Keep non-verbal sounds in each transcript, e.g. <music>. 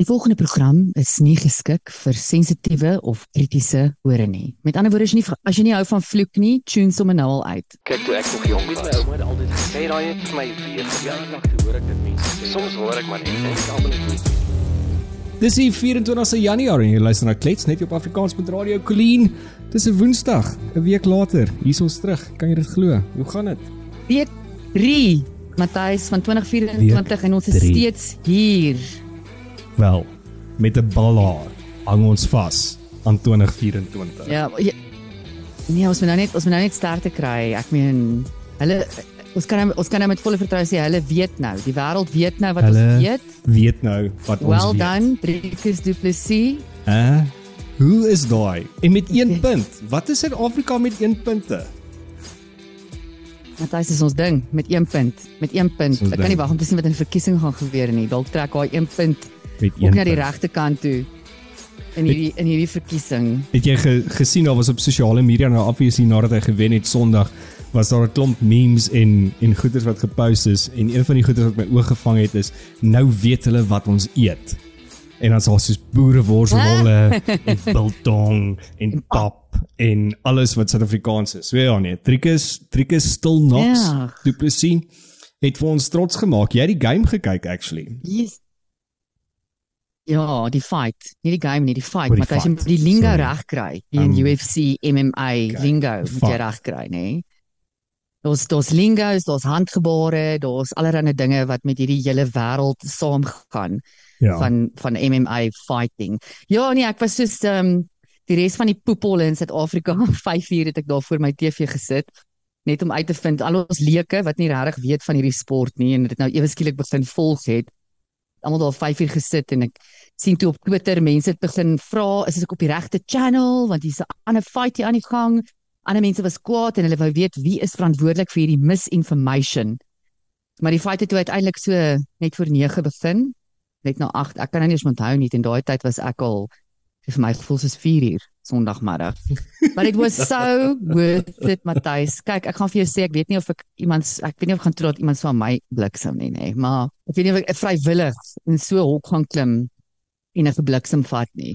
Die volgende program is nie geskik vir sensitiewe of kritiese hore nie. Met ander woorde, as jy nie as jy nie hou van vloek nie, tune sommer nou al uit. Kyk toe ek nog jonk was, my ouma het altyd gesê daai het vir my weer verjaardag te hoor ek dit mense sê. Soms hoor ek maar net en almal net Dis die 24 Januarie en jy luister na Klets net op Afrikaans met Radio Colleen. Dis 'n Woensdag, 'n week later. Hier's ons terug. Kan jy dit glo? Hoe gaan dit? Week 3, Matthys van 2024 en ons is steeds hier. Wel, met 'n ballaar hang ons vas aan 2024. Ja, ja, nee, ons moet nou net ons moet nou net sterk te kry. Ek meen, hulle ons kan ons kan nou met volle vertroue sê hulle weet nou. Die wêreld weet nou wat Hulle ons weet. Weet nou wat ons Well weet. done, Driekus Du Plessis. Hæ? Hoe is daai? En met 1 punt. Wat is Suid-Afrika met 1 punte? Matthys is ons ding met 1 punt. Met 1 punt. ons Ek kan nie wag om te sien wat in die verkiesing gaan gebeur nie. Dalk trek hy 1 punt Met ook 1 na die regte kant toe. In hierdie in hierdie verkiesing. Het jy ge, gesien daar was op sosiale media nou obviously nadat hy gewen het Sondag was daar 'n klomp memes en en goeders wat gepost is en een van die goeders wat my oog gevang het is nou weet hulle wat ons eet. En dan's daar soos boereworsrolle en biltong en pap en alles wat Suid-Afrikaans is. So ja nee, Trikus Trikus stil Knox. Ja. Du Plessis het vir ons trots gemaak. Jy het die game gekyk actually. Yes. Ja, die fight, nie die game nie, die fight, maar as jy die lingo sorry. reg kry, die in Um, UFC, MMA, lingo moet jy reg kry, nê? Daar's daar's lingos, daar's handgebare, daar's allerlei dinge wat met hierdie hele wêreld saamgaan Ja. van van MMA fighting. Ja, nee, ek was soos ehm um, die res van die poepel in Suid-Afrika <laughs> 5 uur het ek daar voor my TV gesit net om uit te vind al ons leuke wat nie regtig weet van hierdie sport nie en dit nou ewe skielik begin volg het. Almal daar 5 uur gesit en ek sien toe op Twitter mense het begin vra is ek op die regte channel want hier's 'n ander fight hier aan die gang. Ander mense was kwaad en hulle wou weet wie is verantwoordelik vir hierdie misinformation. Maar die fight het toe uiteindelik so net voor 9 begin net na 8. Ek kan nou nie eens onthou nie en daai tyd was ek al vir my gevoel soos 4 uur Sondagmiddag. But <laughs> it was so worth it, Matthys. Kyk, ek gaan vir jou sê ek weet nie of ek iemand ek weet nie of ek gaan toelaat iemand so aan my bliksem nie, nê, maar ek weet nie of ek vrywillig in so 'n hok gaan klim en 'n bliksem vat nie.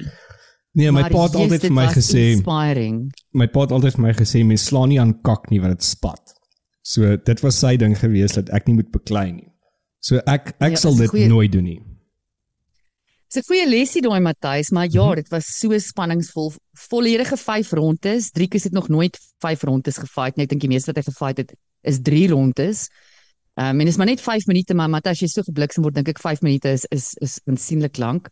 Nee, my pa het altyd vir my gesê inspiring. my pa het altyd vir my gesê mens slaan nie aan kak nie want dit spat. So dit was sy ding gewees dat ek nie moet beklei nie. So ek ek Ja, sal dit goeie- nooit doen nie. Dis 'n goeie lesie daai Matthys, maar ja, Mhm. dit was so spanningsvol. Volledige 5 rondes. Driekus het nog nooit 5 rondes gefight nie. Ek dink die meeste wat hy gefight het is 3 rondes. Ehm um, en dis maar net 5 minute, maar Matthys, jy so gebliksem word, dink ek 5 minute is is is aansienlik lank.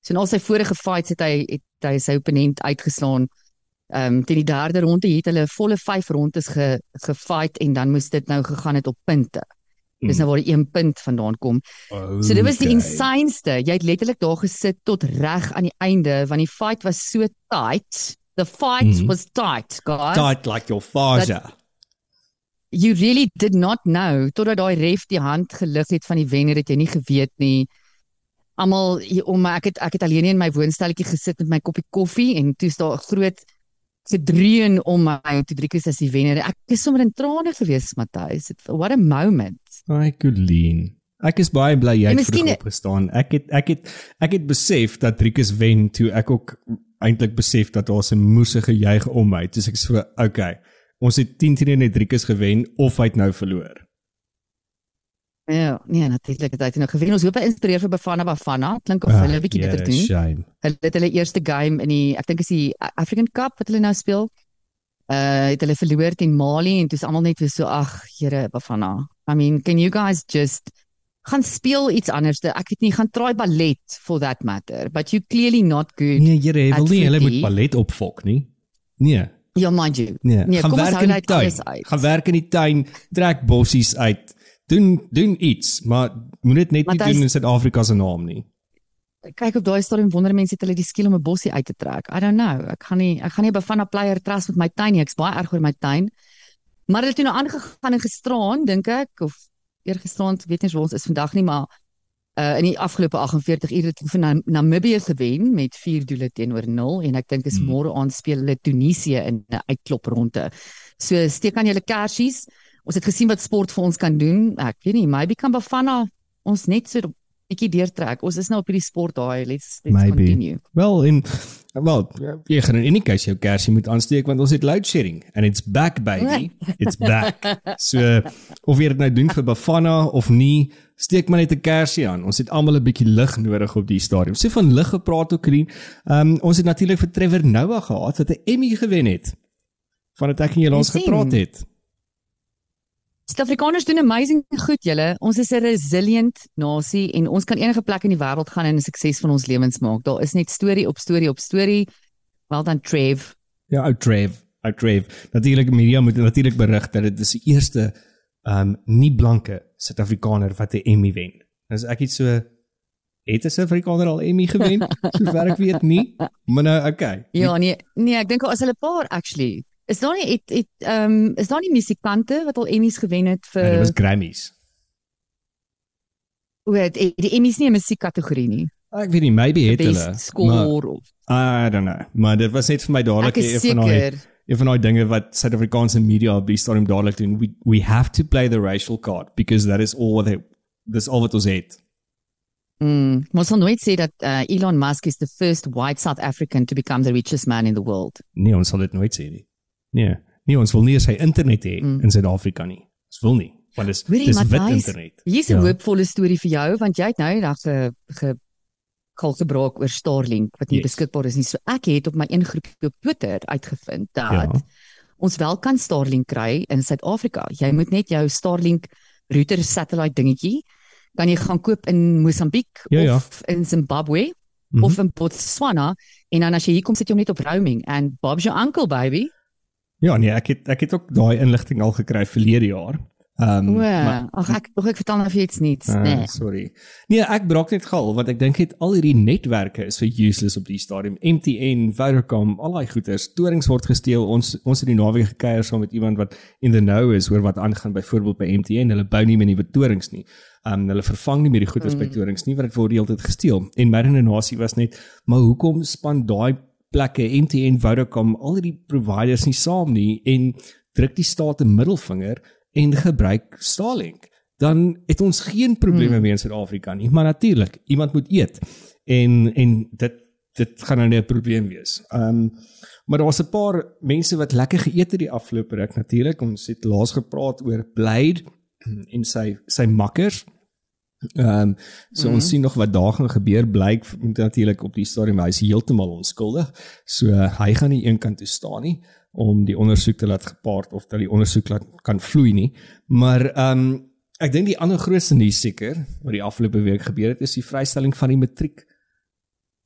So in al sy vorige fights het hy het hy sy opponent uitgeslaan. Ehm um, teen die derde ronde het hulle volle 5 rondes ge gefight en dan moes dit nou gegaan het op punte. Dis Mm. nou waar die 1 punt vandaan kom. So dit was die Okay. insaneste. Jy het letterlik daar gesit tot reg aan die einde want die fight was so tight. The fight Mhm. was tight, guys. Tight like your father. You really did not know totdat daai ref die hand gelig het van die wenner het jy nie geweet nie. Almal om ek het ek het alleen in my woonstelletjie gesit met my koppie koffie en toe's daar 'n groot gedreun om my toe Driekus as die wenner. Ek is sommer in trane gewees, Matthys. What a moment. Ai Colleen. Ek is baie bly jy het vroeg opgestaan. Ek het ek het ek het besef dat Driekus wen toe ek ook eintlik besef dat daar 'n moese gejuig om my. Dis ek so okay. Ons het 10 teen 1 Driekus gewen of hy het nou verloor. Ja, nee, natuurlik het hy toe nou gewen. Ons hoop hy inspireer vir Bafana Bafana. Klink of Ah, hulle 'n bietjie yeah, beter doen. Shame. Hulle het hulle eerste game in die ek dink is die African Cup wat hulle nou speel. Uh het hulle verloor teen Mali en toe is almal net weer so ag, Here Bafana. I mean, can you guys just gaan speel iets anders? Ek weet nie, gaan try ballet for that matter, but you clearly not good. Nee, jy wil at nie hulle moet ballet opfok nie. Nee. Ja, mind you. Nee, Nee, gaan kom ons hou net alles uit. Gaan werk in die tuin, trek bossies uit. Doen doen iets, maar moet dit net Maar nie dit is- doen in Suid-Afrika se naam nie. kyk op daai stadium wonder mense het hulle die skill om 'n bossie uit te trek. I don't know. Ek gaan nie ek gaan nie Bafana player trust met my tuin nie. Ek's baie erg oor my tuin. Maar hulle het toe nou aangegaan en gisteraan, dink ek, of eergisteraan, weet nie waar ons is vandag nie, maar uh in die afgelope 48 ure het hulle vir Nam Namibië gewen met 4 doele teenoor 0 en ek dink is Hmm. môre aand speel hulle Tunesië in 'n uitklopronde. So steek aan julle kersies. Ons het gesien wat sport vir ons kan doen. Ek weet nie, maybe kan Bafana ons net so bietjie deurtrek. Ons is nou op hierdie sport daai. Let's let's Maybe. continue. Wel in wel jy gaan in any case jou kersie moet aansteek want ons het load shedding and it's back baby. <laughs> It's back. So of jy dit nou doen vir Bafana of nie, steek maar net 'n kersie aan. Ons het almal 'n bietjie lig nodig op die stadium. Sê van lig gepraat ook Krien. Ehm um, ons het natuurlik vir Trevor Noah gehad wat 'n Emmy gewen het. Van dit ek en jy sien. gepraat het. Suid-Afrikaners doen amazing goed, julle. Ons is 'n resilient nasie en ons kan enige plek in die wêreld gaan en 'n sukses van ons lewens maak. Daar is net storie op storie op storie. Wel dan Trev. Ja, ou Trev, ou Trev. Natuurlik media moet natuurlik berig dat dit is die eerste um, nie blanke Suid-Afrikaner wat 'n Emmy wen. As ek iets so het 'n Suid-Afrikaner al Emmy gewen, <laughs> sover ek weet nie. Maar nou okay. Ja, nee, nee, ek dink as hulle 'n paar actually. Is daar nie het het ehm um, is daar nie musikante wat al Emmys gewen het Ja, dit vir was Grammys. o, het, die Emmys nie 'n musiekkategorie nie. Ek weet nie, maybe het hulle. Score of I don't know. Maar dit was net vir my dadelik een van daai een van daai dinge wat Suid-Afrikaanse media op die stadium dadelik doen. We we have to play the racial card because that is all what they dis al wat ons het. Mm, ons sal nooit sê dat uh, Elon Musk is the first white South African to become the richest man in the world. Nee, ons sal dit nooit sê nie. Nee, nee, ons wil nie sy internet hê Mm. in Suid-Afrika nie. Ons wil nie, want dis Hoorie, dis wit internet. Hier's 'n Ja. hoopvolle storie vir jou want jy het nou eendag ge, ge kalkebraak oor Starlink wat nie Yes. beskikbaar is nie. So ek het op my een groepie op Twitter uitgevind dat Ja. ons wel kan Starlink kry in Suid-Afrika. Jy moet net jou Starlink router satellite dingetjie kan jy gaan koop in Mosambiek Ja, ja. of in Zimbabwe Mhm. of in Botswana en dan as jy hier kom sit jy hom net op roaming and Bob's your uncle baby. Ja, nee, ek het ek het ook daai inligting al gekry verlede jaar. Ehm O, maar- ag ek ag ek vertel nou vir iets niets. Ah, Nee. sorry. Nee, ek braak net gal want ek dink het al hierdie netwerke is vir useless op die stadium. MTN, Vodacom, al daai goeders, storings word gesteel. Ons ons het die naweek gekuier saam met iemand wat in the know is oor wat aangaan byvoorbeeld by MTN. Hulle bou nie meer nuwe torings nie. Um hulle vervang nie meer die goeders mm. by torings nie want dit word die hele tyd gesteel. En my redenasie was net, maar hoekom span daai plekke MTN, Vodacom, al hierdie providers nie saam nie en druk die staat 'n middelvinger en gebruik Starlink? dan het ons geen probleme hmm. meer in Suid-Afrika nie. Maar natuurlik, iemand moet eet. En en dit dit gaan nou net 'n probleem wees. Ehm um, maar daar was 'n paar mense wat lekker geëet het die afgelope ruk natuurlik. Ons het laas gepraat oor Blade en sy sy makkers. Ehm um, so mm -hmm. ons sien nog wat daar gaan gebeur blyk natuurlik op die stadium hy is heeltemal onskuldig. So uh, hy gaan nie eenkant toe staan nie om die ondersoek te laat gepaard of dat die ondersoek laat kan vloei nie. Maar ehm um, ek dink die ander grootste nuus seker wat die afgelope week gebeur het is die vrystelling van die matriek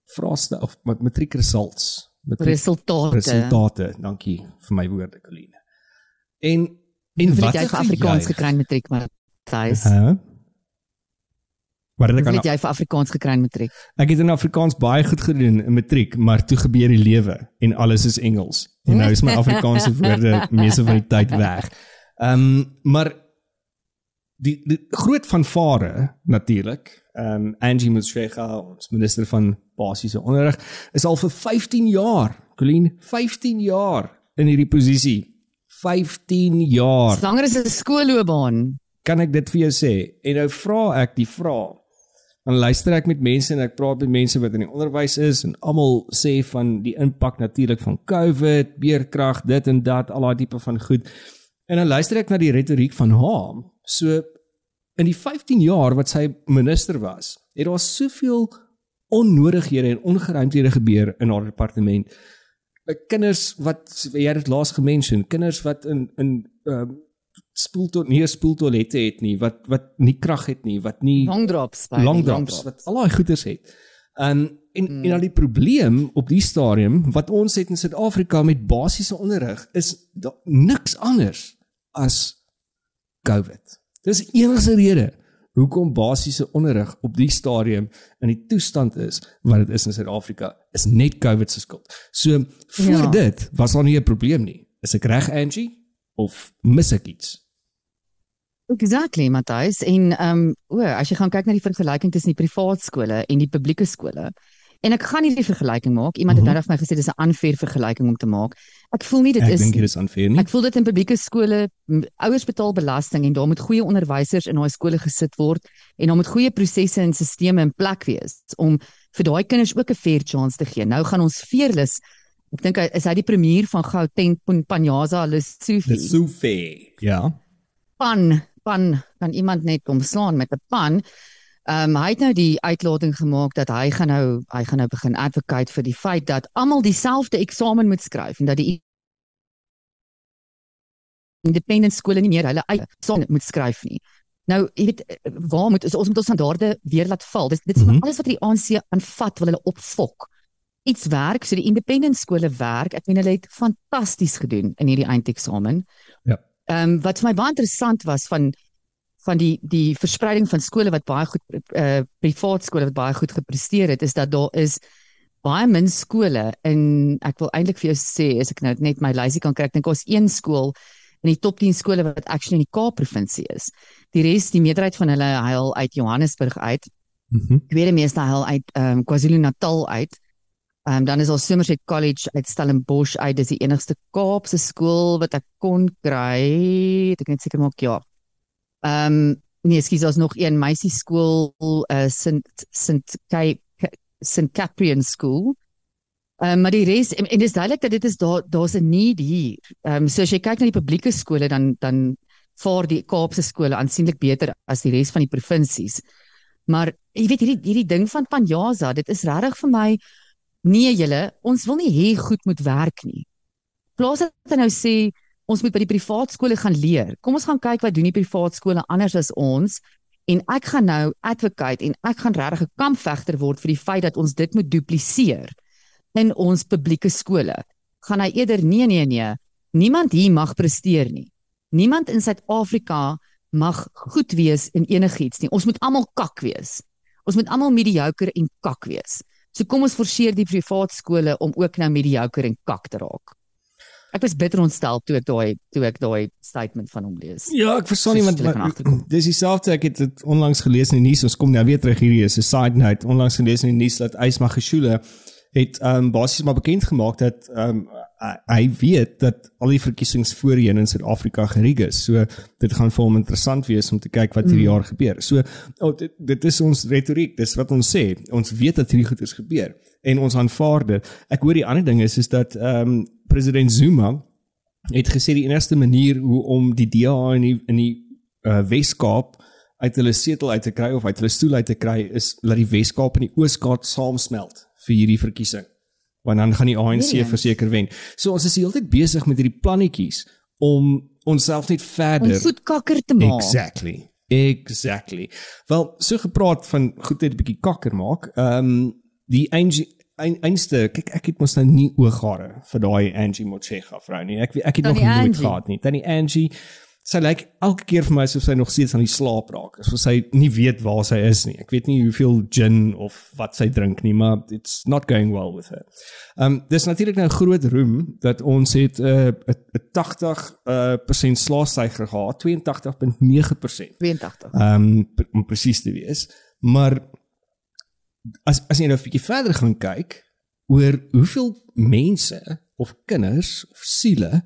vraestel of mat- matriek results. Matriek Resultate. resultate. Dankie vir my woorde, Coline. En en wat het jy Afrikaans gekry matriek maar Thys? Hæ? Maar dit kan het jy vir Afrikaans gekry in matriek? Ek het in Afrikaans baie goed gedoen in matriek, maar toe gebeur die lewe en alles is Engels. En nou is my Afrikaanse <laughs> woorde meeste van die tyd weg. Ehm um, maar die, die groot vanvare natuurlik. Ehm um, Angie Motshega, ons minister van basiese onderrig, is al vir 15 jaar, Colleen, 15 jaar in hierdie posisie. 15 jaar Langer as 'n skoolloopbaan. kan ek dit vir jou sê? En nou vra ek die vraag. Dan luister ek met mense en ek praat met mense wat in die onderwys is en almal sê van die impak natuurlik van COVID, beerkrag, dit en dat, al daai tipe van goed. En dan luister ek na die retoriek van haar. So in die 15 jaar wat sy minister was, het daar soveel onnodighede en ongeruimthede gebeur in haar departement. Eh, Kinders wat jy het laas gemention, kinders wat in in ehm uh, spoeltoilet nie 'n spoeltoilette het nie, wat wat nie krag het nie, wat nie Long drops. baby, long drops wat al daai goeders het. Um en mm. en al die probleem op die stadium wat ons het in Suid-Afrika met basiese onderrig is da, niks anders as COVID. Dis die enigste rede hoekom basiese onderrig op die stadium in die toestand is wat dit is in Suid-Afrika is net COVID se skuld. So voor Ja. dit was daar nie 'n probleem nie. Is ek reg Angie of mis ek iets? Exactly, Matthys. En ehm um, o, as jy gaan kyk na die vergelyking tussen die privaat skole en die publieke skole, En ek gaan nie die vergelyking maak. Iemand het nou vir my gesê dis 'n unfair vergelyking om te maak. Ek voel nie dit Ek is dink dit is aanfair nie. Ek voel dit in publieke skole, ouers betaal belasting en daar moet goeie onderwysers in daai skole gesit word en daar moet goeie prosesse en sisteme in plek wees om vir daai kinders ook 'n fair chance te gee. Nou gaan ons Fearless Ek dink hy is hy die premier van Gauteng Pan- Panyaza so fair. Ja. Pan pan kan iemand net kom slaan met 'n pan. Ehm um, hy het nou die uitlating gemaak dat hy gaan nou hy gaan nou begin advocate vir die feit dat almal dieselfde eksamen moet skryf en dat die independent skole nie meer hulle eie eksamen moet skryf nie. Nou, jy weet waar moet ons moet ons standaarde weer laat val. Dit dit is mm -hmm. alles wat die ANC aanvat wil hulle opfok. Iets werk, so die independent skole werk. Ek meen hulle het fantasties gedoen in hierdie eindeksamen. Ja. Ehm um, wat vir my baie interessant was van van die die verspreiding van skole wat baie goed eh uh, privaat skole wat baie goed gepresteer het is dat daar is baie min skole in ek wil eintlik vir jou sê as ek nou net my lysie kan kry ek dink ons een skool in die top 10 skole wat actually in die Kaap provinsie is. Die res, die meerderheid van hulle huil uit Johannesburg uit. Mhm. Tweede meeste huil uit ehm um, KwaZulu-Natal uit. Ehm um, dan is al Somerset College uit Stellenbosch uit. Dis die enigste Kaapse skool wat ek kon kry. Het Ek net seker maak ja. Ehm um, nee, ekskuus, daar's nog een meisieskool, uh St St Kay St Caprian School. Ehm um, maar die res en, en dis duidelik dat dit is daar daar's 'n need hier. Ehm um, so as jy kyk na die publieke skole dan dan vaar die Kaapse skole aansienlik beter as die res van die provinsies. Maar jy weet hierdie hierdie ding van Panjaza, dit is regtig vir my nee julle, ons wil nie hê goed moet werk nie. Plaas dat hy nou sê ons moet by die privaat skole gaan leer. Kom ons gaan kyk wat doen die privaat skole anders as ons en ek gaan nou advocate en ek gaan regtig 'n kampvegter word vir die feit dat ons dit moet dupliseer in ons publieke skole. Gaan hy eerder nee nee nee, niemand hier mag presteer nie. Niemand in Suid-Afrika mag goed wees in enigiets nie. Ons moet almal kak wees. Ons moet almal mediocre en kak wees. So kom ons forceer die privaat skole om ook nou mediocre en kak te raak. Ek was bitter ontstel toe ek daai toe ek daai statement van hom lees. Ja, ek verstaan nie want dis dieselfde ek het dit onlangs gelees in die nuus. Ons kom nou weer terug hierdie is 'n side note. Onlangs gelees in die nuus dat Ysma Geshule het ehm um, basies maar bekend gemaak dat ehm um, hy- weet dat al die verkiesings voorheen in Suid-Afrika gerig is. So dit gaan vir hom interessant wees om te kyk wat hierdie Mm. jaar gebeur. So oh, dit, dit is ons retoriek, dis wat ons sê. Ons weet dat hierdie goed is gebeur en ons aanvaar dit. Ek hoor die ander ding is is dat ehm um, president Zuma het gesê die enigste manier hoe om die DA in die in die uh, Wes-Kaap uit hulle setel uit te kry of uit hulle stoel uit te kry is dat die Wes-Kaap en die Oos-Kaap saamsmelt vir hierdie verkiesing. Want dan gaan die ANC Brilliant. verseker wen. So ons is heeltyd besig met hierdie plannetjies om onsself net Om verder goed kakker te maak. Exactly. Exactly. Wel, so gepraat van goed net 'n bietjie kakker maak. Ehm um, die Angie ein, einste kyk ek het mos nou nie ooghare vir daai Angie Motshega vrou nie. Ek ek het nog Tannie nooit Angie. gehad nie. Tannie Angie sy lyk like, elke keer vir my asof sy nog steeds aan die slaap raak. Asof sy nie weet waar sy is nie. Ek weet nie hoeveel gin of wat sy drink nie, maar it's not going well with her. Um, dis natuurlik nou groot roem dat ons het 'n uh, 'n 80 uh, persent slaagsyfer gehad, 82.9%. 82. Ehm um, om presies te wees. Maar as as jy nou 'n bietjie verder gaan kyk oor hoeveel mense of kinders of siele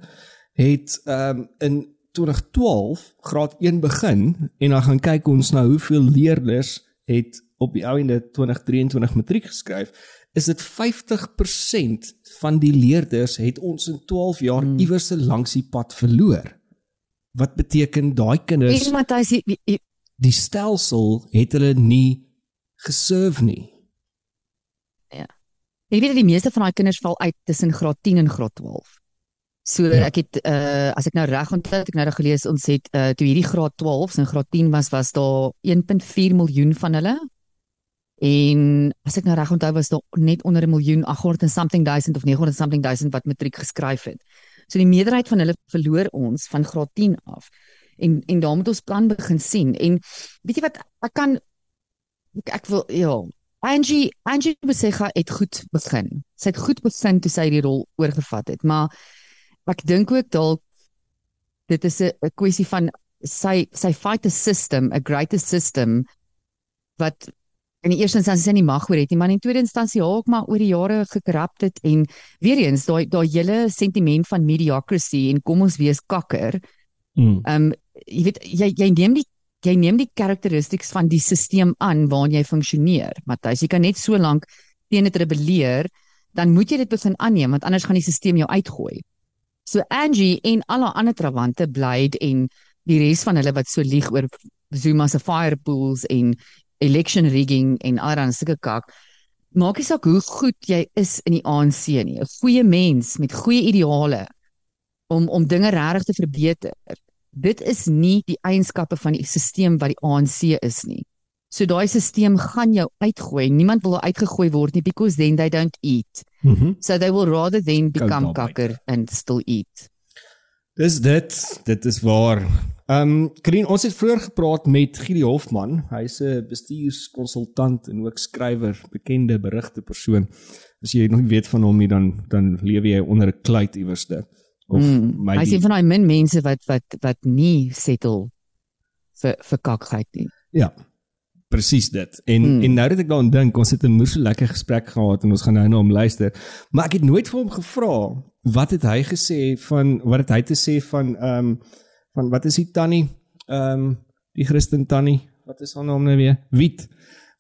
het um, in 2012 graad 1 begin en dan gaan kyk ons nou hoeveel leerders het op die ou ende 2023 matriek geskryf is dit 50% van die leerders het ons in 12 jaar Hmm. iewers langs die pad verloor. Wat beteken daai kinders Weet Matthys, jy- jy- jy- die stelsel het hulle nie geserve nie. jy weet dat die meeste van daai kinders val uit tussen graad 10 en graad 12. So Ja. ek het uh as ek nou reg onthou het ek nou gelees ons het uh toe hierdie graad 12s en graad 10 was was daar 1.4 miljoen van hulle. En as ek nou reg onthou was daar net onder 'n miljoen 800 en something duisend of 900 and something duisend wat matriek geskryf het. So die meerderheid van hulle verloor ons van graad 10 af. En en daar moet ons plan begin sien. En weet jy wat ek kan ek, ek wil ja, Angie Angie Mosega het goed begin. Sy het goed begin toe sy die rol oorgevat het, maar ek dink ook dalk dit is 'n kwessie van sy sy fight a system, a greater system wat in die eerste instansie nie mag oor het nie, maar in tweede instansie ook maar oor die jare gekrap het en weer eens daai daai hele sentiment van mediocrity en kom ons wees kakker. Mm. Ehm um, jy weet jy jy neem die jy neem die karakteristiks van die stelsel aan waarin jy funksioneer. Matthys, jy kan net so lank teen dit rebelleer, dan moet jy dit begin aanneem want anders gaan die stelsel jou uitgooi. So Angie en al haar ander trawante Blade en die res van hulle wat so lieg oor Zuma se fire pools en election rigging en allerlei sulke kak. Maak nie saak hoe goed jy is in die ANC nie. 'n Goeie mens met goeie ideale om om dinge regtig te verbeter. Dit is nie die eienskappe van die stelsel wat die ANC is nie. So daai stelsel gaan jou uitgooi. Niemand wil uitgegooi word nie because then they don't eat. Mm So they will rather then become kakker and still eat. Dis dit, dit is waar. Ehm um, Krien, ons het vroeër gepraat met Gili Hofman. Hy's 'n bestuurskonsultant en ook skrywer, bekende berigte persoon. As jy nog nie weet van hom nie, dan dan lewe jy onder 'n kluit iewerste. Of Mm. Hy sien van daai min mense wat wat wat nie settle vir vir kakheid nie. Ja. Presies dit. En Hmm. en nou dat ek daaraan dink, ons het 'n moeë lekker gesprek gehad en ons gaan nou na hom luister. Maar ek het nooit vir hom gevra wat het hy gesê van wat het hy te sê van ehm um, van wat is die tannie ehm um, die Christen tannie wat is haar naam nou weer? Wit.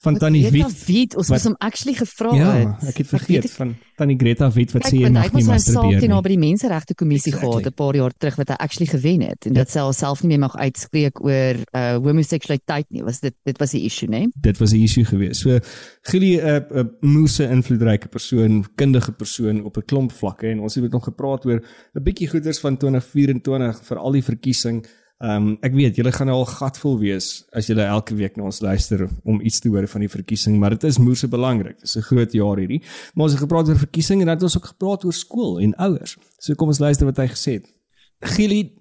Van tannie Greta Wit. Wit, ons Wat- moes hom actually gevra Ja, het. ek het vergeet ek- van tannie Greta Wit wat sê jy mag hy nie het mos 'n saak masturbeer teen haar nie. by die menseregte kommissie Exactly. gehad 'n paar jaar terug wat hy actually gewen het en dat sy haarself nie meer mag uitspreek oor uh homoseksualiteit nie. Was dit dit was die issue, né? dit was 'n issue geweest. So Gili 'n 'n moose invloedryke persoon, kundige persoon op 'n klomp vlakke en ons het nog gepraat oor 'n bietjie goeders van 2024 vir al die verkiesing. Ehm um, ek weet julle gaan al gatvol wees as julle elke week na ons luister om iets te hoor van die verkiesing, maar dit is moose belangrik. Dit is 'n groot jaar hierdie. Maar ons het gepraat oor verkiesing en dan het ons ook gepraat oor skool en ouers. So kom ons luister wat hy gesê het. Gili,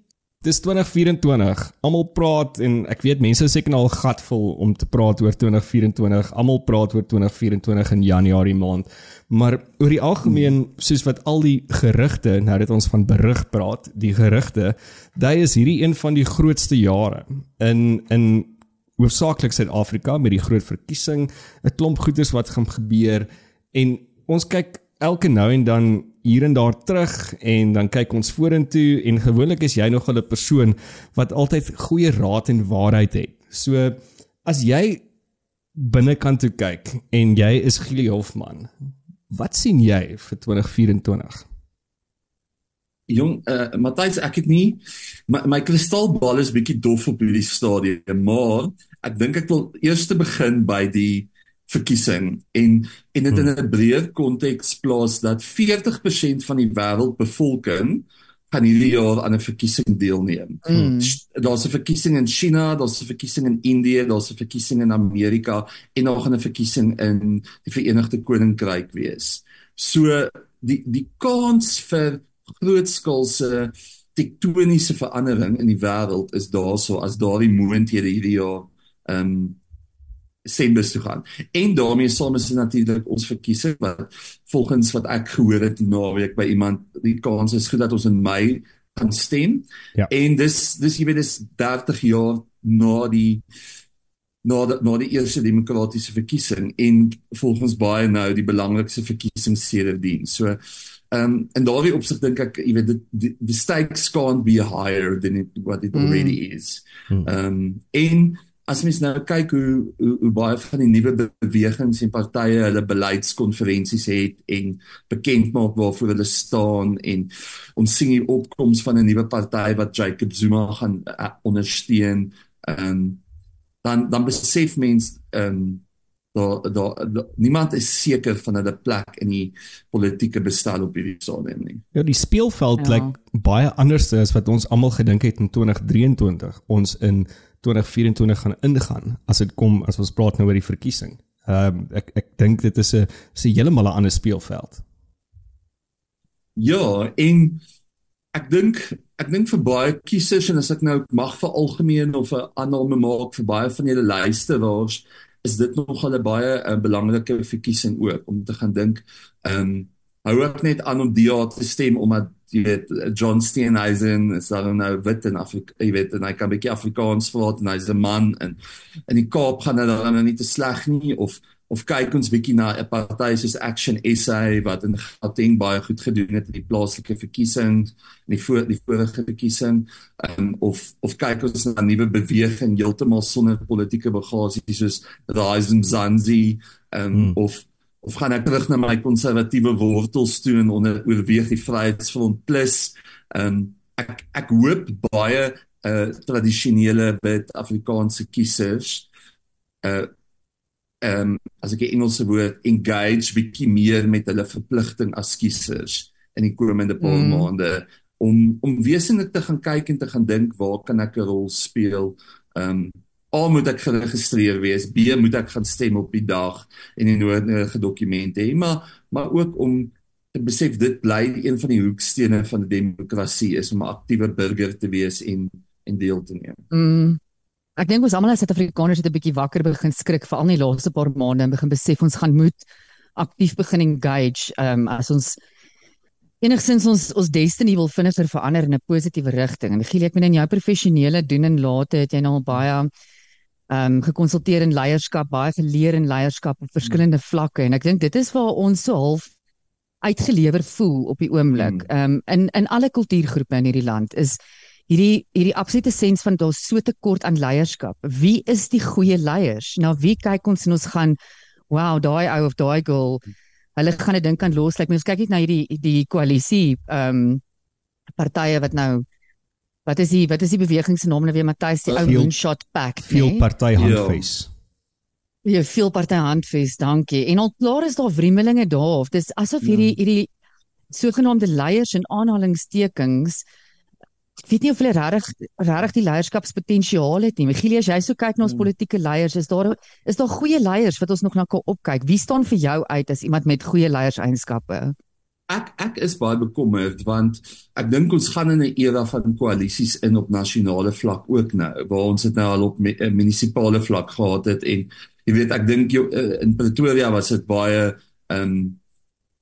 dis 2024. Almal praat en ek weet mense is seker nou al gatvol om te praat oor 2024. Almal praat oor 2024 in Januarie maand. Maar oor die algemeen, soos wat al die gerugte, nou dat ons van berig praat, die gerugte, dit is hierdie een van die grootste jare in in hoofsaaklik Suid-Afrika met die groot verkiesing, 'n klomp goeders wat gaan gebeur en ons kyk elke nou en dan hier en daar terug en dan kyk ons vorentoe en gewoonlik is jy nog 'n persoon wat altyd goeie raad en waarheid het. So as jy binnekant toe kyk en jy is Gili Hofman, wat sien jy vir 2024? Jong, uh, Matthys, ek het nie my, my kristalbal is bietjie dof op hierdie stadium, maar ek dink ek wil eers te begin by die verkiesing en en dit in 'n breër konteks plaas dat 40% van die wêreldbevolking gaan hierdie jaar aan 'n verkiesing deelneem. Mm. Daar's 'n verkiesing in China, daar's 'n verkiesing in Indië, daar's 'n verkiesing in Amerika en nog 'n verkiesing in die Verenigde Koninkryk wees. So die die kans vir grootskaalse tektoniese verandering in die wêreld is daarso as daardie moontlikhede hierdie jaar ehm um, sembus toe gaan. En daarmee saam is dit natuurlik ons verkiesing wat volgens wat ek gehoor het die naweek by iemand die kans is goed dat ons in Mei gaan stem. Ja. En dis dis jy weet dis 30 jaar na die na die, na die eerste demokratiese verkiesing en volgens baie nou die belangrikste verkiesing sedertdien. So ehm um, en daardie opsig dink ek jy weet die the stakes can't be higher than it, what it already mm. is. Ehm um, en as mens nou kyk hoe hoe, hoe baie van die nuwe bewegings en partye hulle beleidskonferensies het en bekend maak waarvoor hulle staan en ons sien die opkoms van 'n nuwe party wat Jacob Zuma gaan uh, ondersteun ehm um, dan dan besef mens ehm um, daar daar da, niemand is seker van hulle plek in die politieke bestel op hierdie stadium nie. Ja, die speelveld Ja. lyk baie anders as wat ons almal gedink het in 2023. Ons in 2024 gaan ingaan as dit kom as ons praat nou oor die verkiesing. Ehm um, ek ek dink dit is 'n 'n heeltemal 'n ander speelveld. Ja, en ek dink ek dink vir baie kiesers en as ek nou mag vir algemeen of 'n aanname maak vir baie van julle luisteraars, is dit nogal 'n baie 'n belangrike verkiesing ook om te gaan dink, ehm um, hou ek net aan om jaar te stem omdat jy weet John Steenhuisen is dan nou wit en Afrika, jy weet en hy kan 'n bietjie Afrikaans praat en hy's 'n man en in die Kaap gaan dit dan nou nie te sleg nie of of kyk ons bietjie na 'n party soos Action SA wat in Gauteng baie goed gedoen het in die plaaslike verkiesing en die voor die vorige verkiesing um, of of kyk ons na 'n nuwe beweging heeltemal sonder politieke bagasie soos Rise Mzansi um, hmm. of of gaan ek terug na my konservatiewe wortels toe en onder oorweeg die Vryheidsfront plus um, ek ek hoop baie uh tradisionele wit Afrikaanse kiesers uh ehm um, as ek die Engelse woord engage bietjie meer met hulle verpligting as kiesers in die komende paar mm. maande om om wesenlik te gaan kyk en te gaan dink waar kan ek 'n rol speel ehm um, A moet ek geregistreer wees, B moet ek gaan stem op die dag en die nodige dokumente hê, maar maar ook om te besef dit bly een van die hoekstene van die demokrasie is om 'n aktiewe burger te wees en en deel te neem. Mm. Ek dink ons almal as Suid-Afrikaners het 'n bietjie wakker begin skrik vir al die laaste paar maande en begin besef ons gaan moet aktief begin engage um as ons enigsins ons ons destiny wil vinniger verander in 'n positiewe rigting. En Giel, ek meen in jou professionele doen en late het jy nou baie um gekonsulteer in leierskap, baie geleer in leierskap op verskillende vlakke en ek dink dit is waar ons so half uitgelewer voel op die oomblik. Um in in alle kultuurgroepe in hierdie land is hierdie hierdie absolute sens van daar so tekort aan leierskap. Wie is die goeie leiers? Na wie kyk ons en ons gaan wow, daai ou of daai girl, hulle gaan 'n ding kan los. Like, ons kyk net na hierdie die koalisie ehm um, partye wat nou wat is die wat is die beweging se naam nou weer Matthys die ou moonshot pack. Veel nee? party handfees. Ja, veel party handfees, dankie. En al klaar is daar wriemelinge daar of dis asof hierdie ja. hierdie sogenaamde leiers en aanhalingstekens ek weet nie of hulle regtig regtig die leierskapspotensiaal het nie. Michielies, jy sou kyk na ons hmm. politieke leiers, is daar is daar goeie leiers wat ons nog na kan opkyk? Wie staan vir jou uit as iemand met goeie leierseienskappe? Ek ek is baie bekommerd want ek dink ons gaan in 'n era van koalisies in op nasionale vlak ook nou waar ons dit nou al op eh, munisipale vlak gehad het en jy weet ek dink eh, in Pretoria was dit baie ehm um,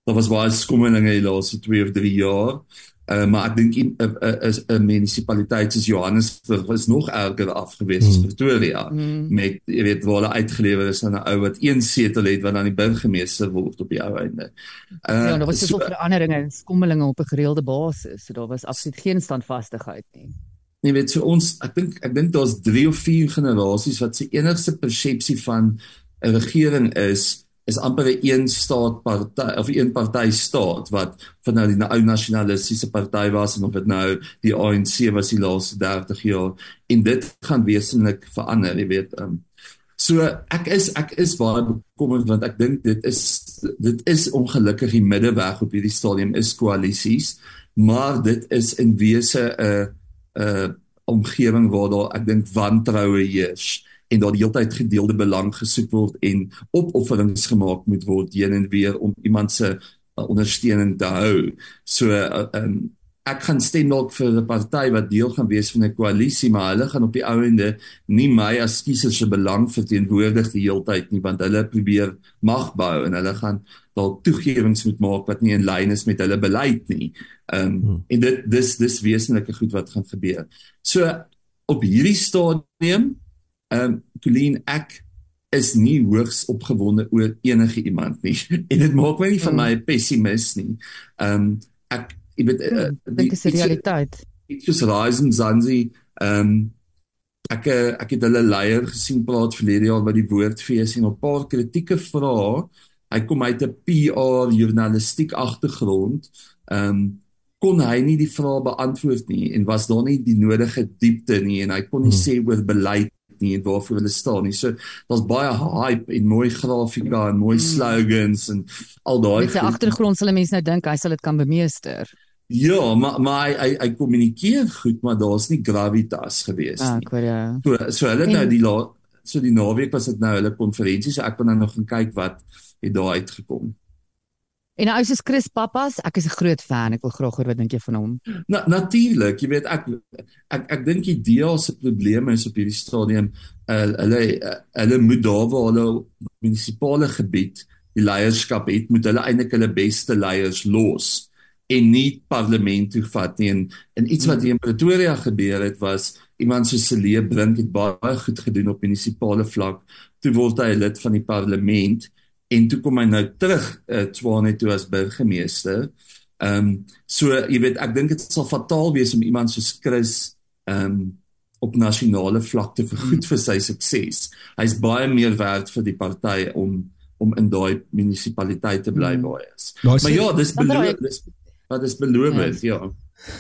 daar was baie skommelinge die laaste 2 of 3 jaar. Uh, maar ek dink 'n uh, uh, uh, uh, munisipaliteit soos Johannesburg was nog erger afgewees as mm. Pretoria mm. met jy weet waar hulle uitgelewer is aan 'n ou wat een setel het wat dan die burgemeester word op die ou einde. Uh, ja, daar was so, so veranderinge en skommelinge op 'n gereelde basis. So daar was absoluut geen standvastigheid nie. Nee, weet jy so ons ek dink ek dink daar's 3 of 4 generasies wat se enigste persepsie van 'n regering is is amper 'n een staat party of een party staat wat van nou die ou nasionalistiese party was en of dit nou die ANC was die laaste 30 jaar en dit gaan wesenlik verander, jy weet. Um, so ek is ek is baie bekommerd want ek dink dit is dit is ongelukkig die middeweg op hierdie stadium is koalisies, maar dit is in wese 'n 'n omgewing waar daar ek dink wantroue heers en daar die hele tyd gedeelde belang gesoek word en opofferings gemaak moet word heen en weer om iemand se uh, ondersteuning te hou. So uh, um, ek gaan stem dalk vir 'n party wat deel gaan wees van 'n koalisie, maar hulle gaan op die ou ende nie my as kiezer se belang verteenwoordig die hele tyd nie, want hulle probeer mag bou en hulle gaan dalk toegewings moet maak wat nie in lyn is met hulle beleid nie. Ehm um, hmm. en dit dis dis wesenlike goed wat gaan gebeur. So op hierdie stadium Ehm um, Colleen ek is nie hoogs opgewonde oor enige iemand nie <laughs> en dit maak my nie van my pessimis nie. Ehm um, ek ek weet uh, dit is die realiteit. Ek is Ryzen Zanzi ehm um, ek ek het hulle leier gesien praat verlede jaar by die woordfees en op 'n paar kritieke vrae. Hy kom uit 'n PR journalistiek agtergrond. Ehm um, kon hy nie die vrae beantwoord nie en was daar nie die nodige diepte nie en hy kon nie hmm. sê oor beleid nie en waarvoor hulle staan nie. So daar's baie hype en mooi grafika en mooi mm. slogans en al daai. Met sy agtergrond sal mense nou dink hy sal dit kan bemeester. Ja, maar maar hy hy, hy kommunikeer goed, maar daar's nie gravitas gewees ah, nie. Ah, hoor ja. So so hulle nou die la, so die naweek was dit nou hulle konferensie, so ek kon nou nog gaan kyk wat het daar uitgekom. En nou is Chris Pappas, ek is 'n groot fan. Ek wil graag hoor wat dink jy van hom? Na, natuurlik, jy weet ek ek ek dink die DA se probleme is op hierdie stadium uh, hulle uh, hulle moet daar waar hulle munisipale gebied die leierskap het, moet hulle eintlik hulle beste leiers los en nie parlement toe vat nie. En, en iets wat hier in Pretoria gebeur het was iemand so Celie Brink het baie goed gedoen op munisipale vlak. Toe word hy lid van die parlement en toe kom hy nou terug uh, Tshwane toe as burgemeester. Ehm um, so jy weet ek dink dit sal fataal wees om iemand soos Chris ehm um, op nasionale vlak te vergoed vir sy sukses. Hy's baie meer werd vir die party om om in daai munisipaliteit te bly waar hy is. Maar ja, dis beloof dis wat is beloof ja. ja.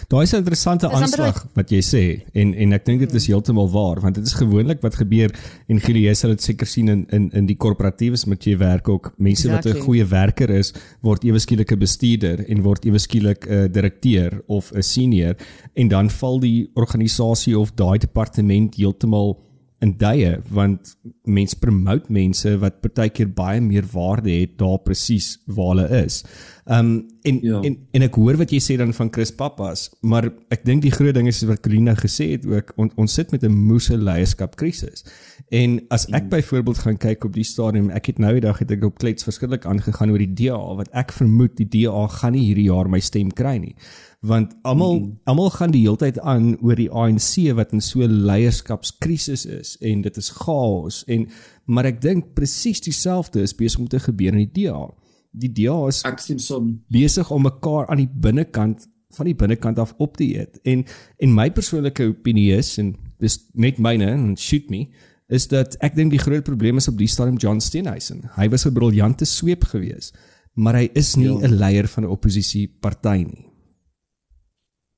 Daar is 'n interessante aanslag wat jy sê en en ek dink dit is heeltemal waar want dit is gewoonlik wat gebeur en Gilies sal dit seker sien in in in die korporatiewe met jy werk ook mense exactly. wat 'n goeie werker is word ewe skielik 'n bestuurder en word ewe skielik 'n direkteur of 'n senior en dan val die organisasie of daai departement heeltemal in duie want mense promote mense wat partykeer baie meer waarde het daar presies waar hulle is. Um en, ja. en en ek hoor wat jy sê dan van Chris Pappas, maar ek dink die groot ding is wat Colina gesê het ook on, ons sit met 'n moeë leierskap krisis. En as ek mm. byvoorbeeld gaan kyk op die stadium, ek het nou die dag het ek op klets verskillik aangegaan oor die DA wat ek vermoed die DA gaan nie hierdie jaar my stem kry nie want almal mm. almal gaan die hele tyd aan oor die ANC wat in so leierskapskrisis is en dit is chaos en maar ek dink presies dieselfde is besig om te gebeur in die DA. Die DA is ek sien son besig om mekaar aan die binnekant van die binnekant af op te eet en en my persoonlike opinie is en dis net myne en shoot me is dat ek dink die groot probleem is op die stadium John Steenhuisen. Hy was 'n briljante sweep geweest, maar hy is nie ja. 'n leier van 'n oppositiepartyt nie.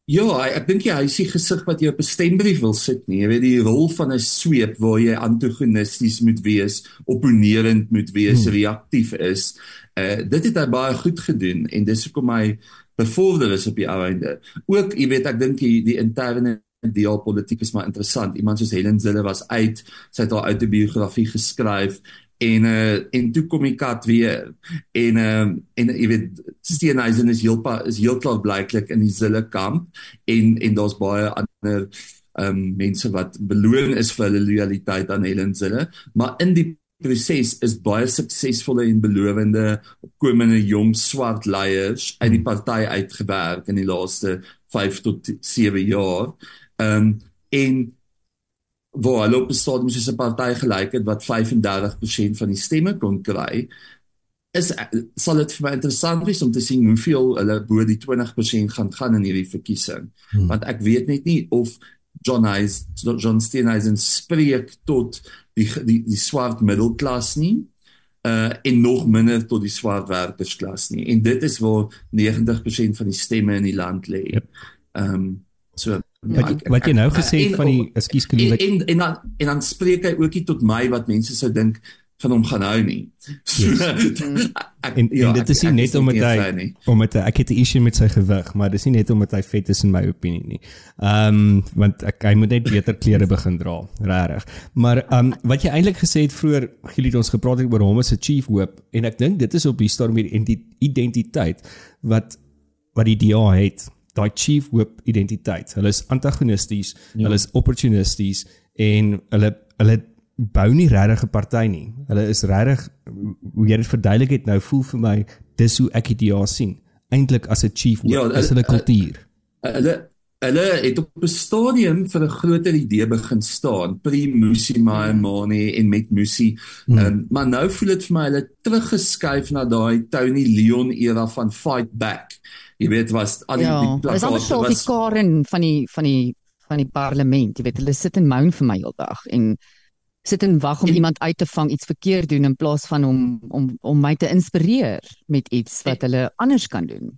Ja, ek dink jy hy is die gesig wat jy op 'n stembrief wil sit nie. Jy weet die rol van 'n sweep waar jy antagonisties moet wees, opponerend moet wees, hmm. reaktief is. Uh dit het hy baie goed gedoen en dis hoekom hy bevorder is op die einde. Ook, jy weet, ek dink die, die interne deel politiek is maar interessant. Iemand soos Helen Zille was uit, sy het haar autobiografie geskryf en uh, en toe kom die kat weer. En uh, en jy weet Steenhuisen is heel is heel klaar blyklik in die Zille kamp. En en daar's baie ander um, mense wat beloon is vir hulle loyaliteit aan Helen Zille. Maar in die proses is baie suksesvolle en belowende opkomende jong swart leiers uit die party uitgewerk in die laaste 5 tot 7 jaar. Ehm um, en waar hulle op 'n stadium soos 'n party gelyk het wat 35% van die stemme kon kry is sal dit vir my interessant wees om te sien hoeveel hulle bo die 20% gaan gaan in hierdie verkiesing hmm. want ek weet net nie of John Hayes John Steenhuisen spreek tot die die die swart middelklas nie uh en nog minder tot die swart werkersklas nie en dit is waar 90% van die stemme in die land lê. Ehm yep. um, so Ja, wat, ek, wat jy nou gesê het van die ekskuus Colleen en, en en dan en dan spreek hy ook nie tot my wat mense sou dink van hom gaan hou nie. So, yes. <laughs> ek, en, ja, en dit is nie net omdat hy omdat ek het 'n issue met sy gewig, maar dis nie net omdat hy vet is in my opinie nie. Ehm um, want ek hy moet net beter klere begin dra, regtig. Maar ehm um, wat jy eintlik gesê het vroeër, Gili het ons gepraat het oor hom as 'n chief hoop en ek dink dit is op die storm hier identiteit wat wat die DA het daai chief hoop identiteit. Hulle is antagonisties, ja. hulle is opportunisties en hulle hulle bou nie regtig 'n party nie. Hulle is regtig hoe jy dit verduidelik het nou voel vir my dis hoe ek dit ja sien. Eintlik as 'n chief hoop, ja, as hulle kultuur. Hulle hulle het op 'n stadium vir 'n groter idee begin staan, pre-Musi Maimane en met Musi. Hmm. Um, maar nou voel dit vir my hulle teruggeskuif na daai Tony Leon era van fight back jy weet was al die ja, plakate was amper so die Karen van die van die van die parlement jy weet hulle sit en moan vir my heeldag en sit en wag om en, iemand uit te vang iets verkeerd doen in plaas van om om om my te inspireer met iets wat en, hulle anders kan doen.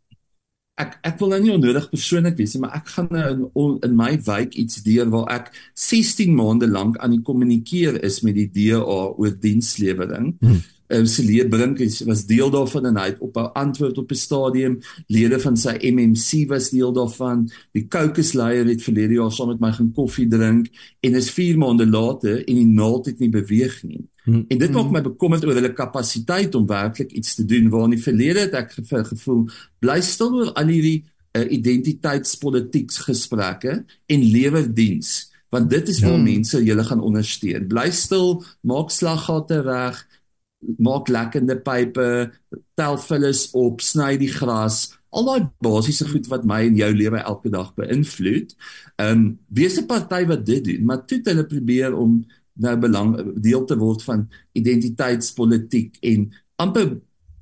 Ek ek wil nou nie onnodig persoonlik wees nie maar ek gaan nou in, in my wijk iets deur waar ek 16 maande lank aan die kommunikeer is met die DA oor dienslewering. Hmm uh, Celie Brink was deel daarvan en hy het op 'n antwoord op 'n stadium lede van sy MMC was deel daarvan. Die caucus leier het verlede jaar saam met my gaan koffie drink en is 4 maande later en die naald het nie beweeg nie. Hmm. en dit maak my bekommerd oor hulle kapasiteit om werklik iets te doen. Waar in die verlede het ek gevoel bly stil oor al hierdie uh, identiteitspolitiek gesprekke en lewer diens want dit is waar hmm. mense julle gaan ondersteun. Bly stil maak slaggate reg maak lekkende pype, tel vullis op, sny die gras, al daai basiese goed wat my en jou lewe elke dag beïnvloed. Ehm um, wees 'n party wat dit doen, maar toe hulle probeer om nou belang deel te word van identiteitspolitiek en amper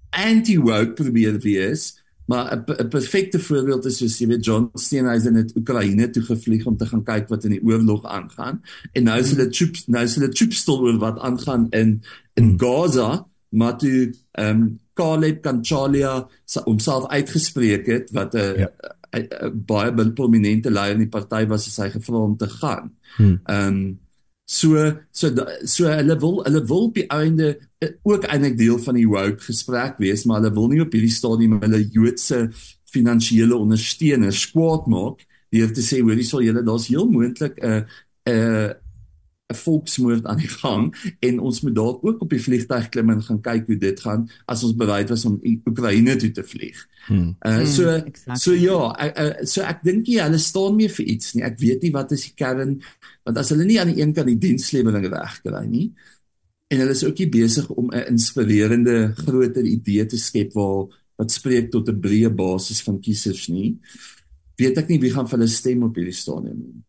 anti-woke probeer wees. Maar 'n perfekte voorbeeld is soos jy weet John Steenhuisen het Oekraïne toe gevlieg om te gaan kyk wat in die oorlog aangaan en nou is hulle chips nou is hulle chipstel oor wat aangaan in in hmm. Gaza maar toe ehm um, Caleb Kanchalia homself uitgespreek het wat 'n ja. baie prominente leier in die party was as hy gevra om te gaan. Hmm. Ehm um, So so so hulle wil hulle wil op die einde ook eintlik deel van die woke gesprek wees, maar hulle wil nie op hierdie stadium hulle Joodse finansiële ondersteuners kwaad maak deur te sê hoorie sal julle daar's heel moontlik 'n 'n 'n volksmoord aan die gang en ons moet dalk ook op die vliegtuig klim en gaan kyk hoe dit gaan as ons bereid was om Oekraïne toe te vlieg. Hmm. Uh, so hmm, exactly. so ja, ek, uh, so ek dink jy hulle staan meer vir iets nie. Ek weet nie wat is die kern want as hulle nie aan die een kant die dienslewering regkry nie en hulle is ook nie besig om 'n inspirerende groter idee te skep waar wat spreek tot 'n breë basis van kiesers nie. Weet ek nie wie gaan vir hulle stem op hierdie stadium nie.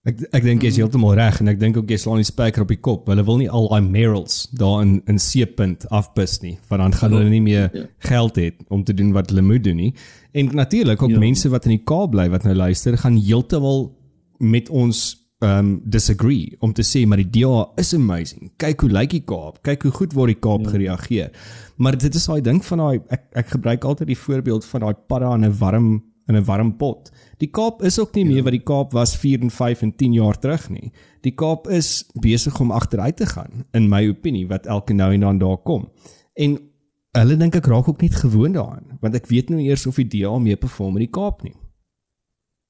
Ek ek dink jy's mm. heeltemal reg en ek dink ook jy slaan die spyker op die kop. Hulle wil nie al daai merils daar in in C-punt afbus nie, want dan gaan hulle nie meer ja. geld hê om te doen wat hulle moet doen nie. En natuurlik ook ja. mense wat in die Kaap bly wat nou luister, gaan heeltemal met ons um disagree om te sê maar die DA is amazing. Kyk hoe lyk die Kaap. Kyk hoe goed word die Kaap ja. gereageer. Maar dit is daai ding van daai ek ek gebruik altyd die voorbeeld van daai padda in 'n warm in 'n warm pot. Die Kaap is ook nie meer ja. wat die Kaap was 4 en 5 en 10 jaar terug nie. Die Kaap is besig om agteruit te gaan in my opinie wat elke nou en dan daar kom. En hulle dink ek raak ook net gewoond daaraan want ek weet nou eers of die DA mee perform in die Kaap nie.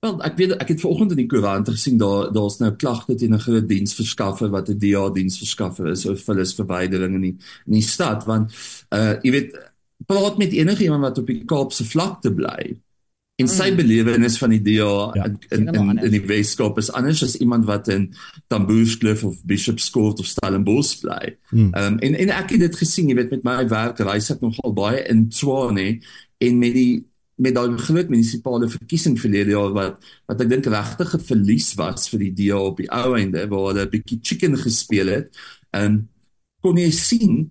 Wel, ek weet ek het vanoggend in die koerant gesien daar daar's nou klagte teen 'n groot diensverskaffer wat 'n DA diensverskaffer is of hulle is verwydering in die in die stad want uh jy weet praat met enigiemand wat op die Kaapse vlakte bly En sy mm. belewenis van die DA ja, in in in, in die Weskaap is anders as iemand wat in Tamboerskloof of Bishopscourt of Stellenbosch bly. Mm. Ehm um, en en ek het dit gesien, jy weet met my werk reis ek nogal baie in Tshwane en met die met daai groot munisipale verkiesing verlede jaar wat wat ek dink regtig 'n verlies was vir die DA op die ou einde waar hulle 'n bietjie chicken gespeel het. Ehm um, kon jy sien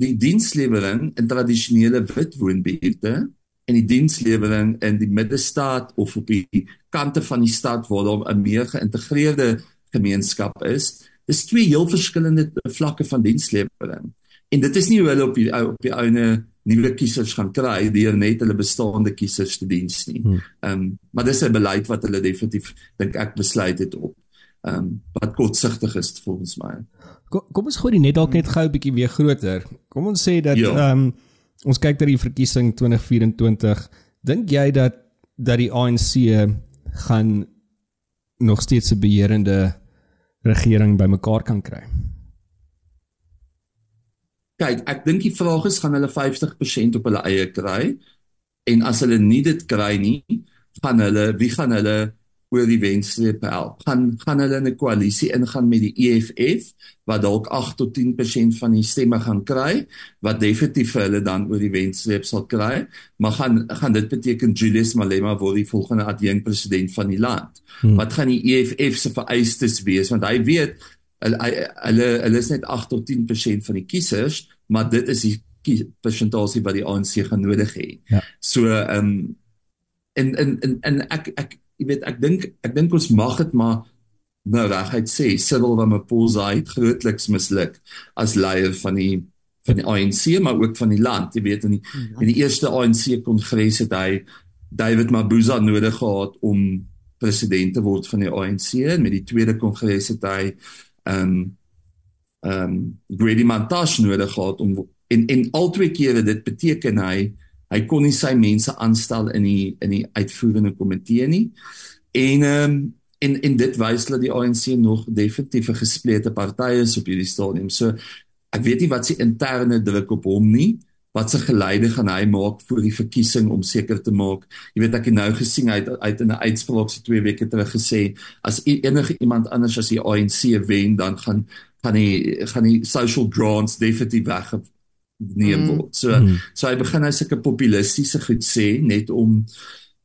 die dienslewering in tradisionele wit woonbuurte en die dienslewering in die middestaat of op die kante van die stad waar daar 'n meer geïntegreerde gemeenskap is. Dis twee heel verskillende vlakke van dienslewering. En dit is nie hoe hulle op die op die ouene nuwe kiesers gaan kry deur net hulle bestaande kiesers te diens nie. Hmm. Ehm um, maar dis 'n beleid wat hulle definitief dink ek besluit het op. Ehm um, wat kortsigtig is volgens my. Kom, kom ons gooi dit net dalk net gou 'n bietjie weer groter. Kom ons sê dat ja. ehm ja. um, ons kyk na die verkiesing 2024, dink jy dat dat die ANC gaan nog steeds 'n beheerende regering bymekaar kan kry? Kyk, ek dink die vraag is gaan hulle 50% op hulle eie kry en as hulle nie dit kry nie, gaan hulle wie gaan hulle oor die wenstreep help. Gaan gaan hulle in 'n koalisie ingaan met die EFF wat dalk 8 tot 10% van die stemme gaan kry wat definitief vir hulle dan oor die wenstreep sal kry, maar gaan gaan dit beteken Julius Malema word die volgende adjunkt president van die land. Hmm. Wat gaan die EFF se vereistes wees want hy weet hulle hulle hulle is net 8 tot 10% van die kiesers, maar dit is die persentasie wat die ANC gaan nodig hê. Ja. So ehm um, en en en en ek ek jy weet ek dink ek dink ons mag dit maar nou regheid sê Cyril Ramaphosa het grootliks misluk as leier van die van die ANC maar ook van die land jy weet in die, ja. in die eerste ANC kongres het hy David Mabuza nodig gehad om president te word van die ANC en met die tweede kongres het hy ehm um, ehm um, Grady Mantashe nodig gehad om en en al twee kere dit beteken hy hy kon nie sy mense aanstel in die in die uitvoerende komitee nie. En ehm um, en en dit wys dat die ANC nog definitief 'n gesplete party is op hierdie stadium. So ek weet nie wat se interne druk op hom nie. Wat se geleide gaan hy maak vir die verkiesing om seker te maak. Jy weet ek het nou gesien hy het uit in 'n uitspraak se 2 weke terug gesê as enige iemand anders as die ANC wen dan gaan gaan die gaan die social grants definitief weg neem mm. word. So mm. so hy begin nou sulke populistiese goed sê net om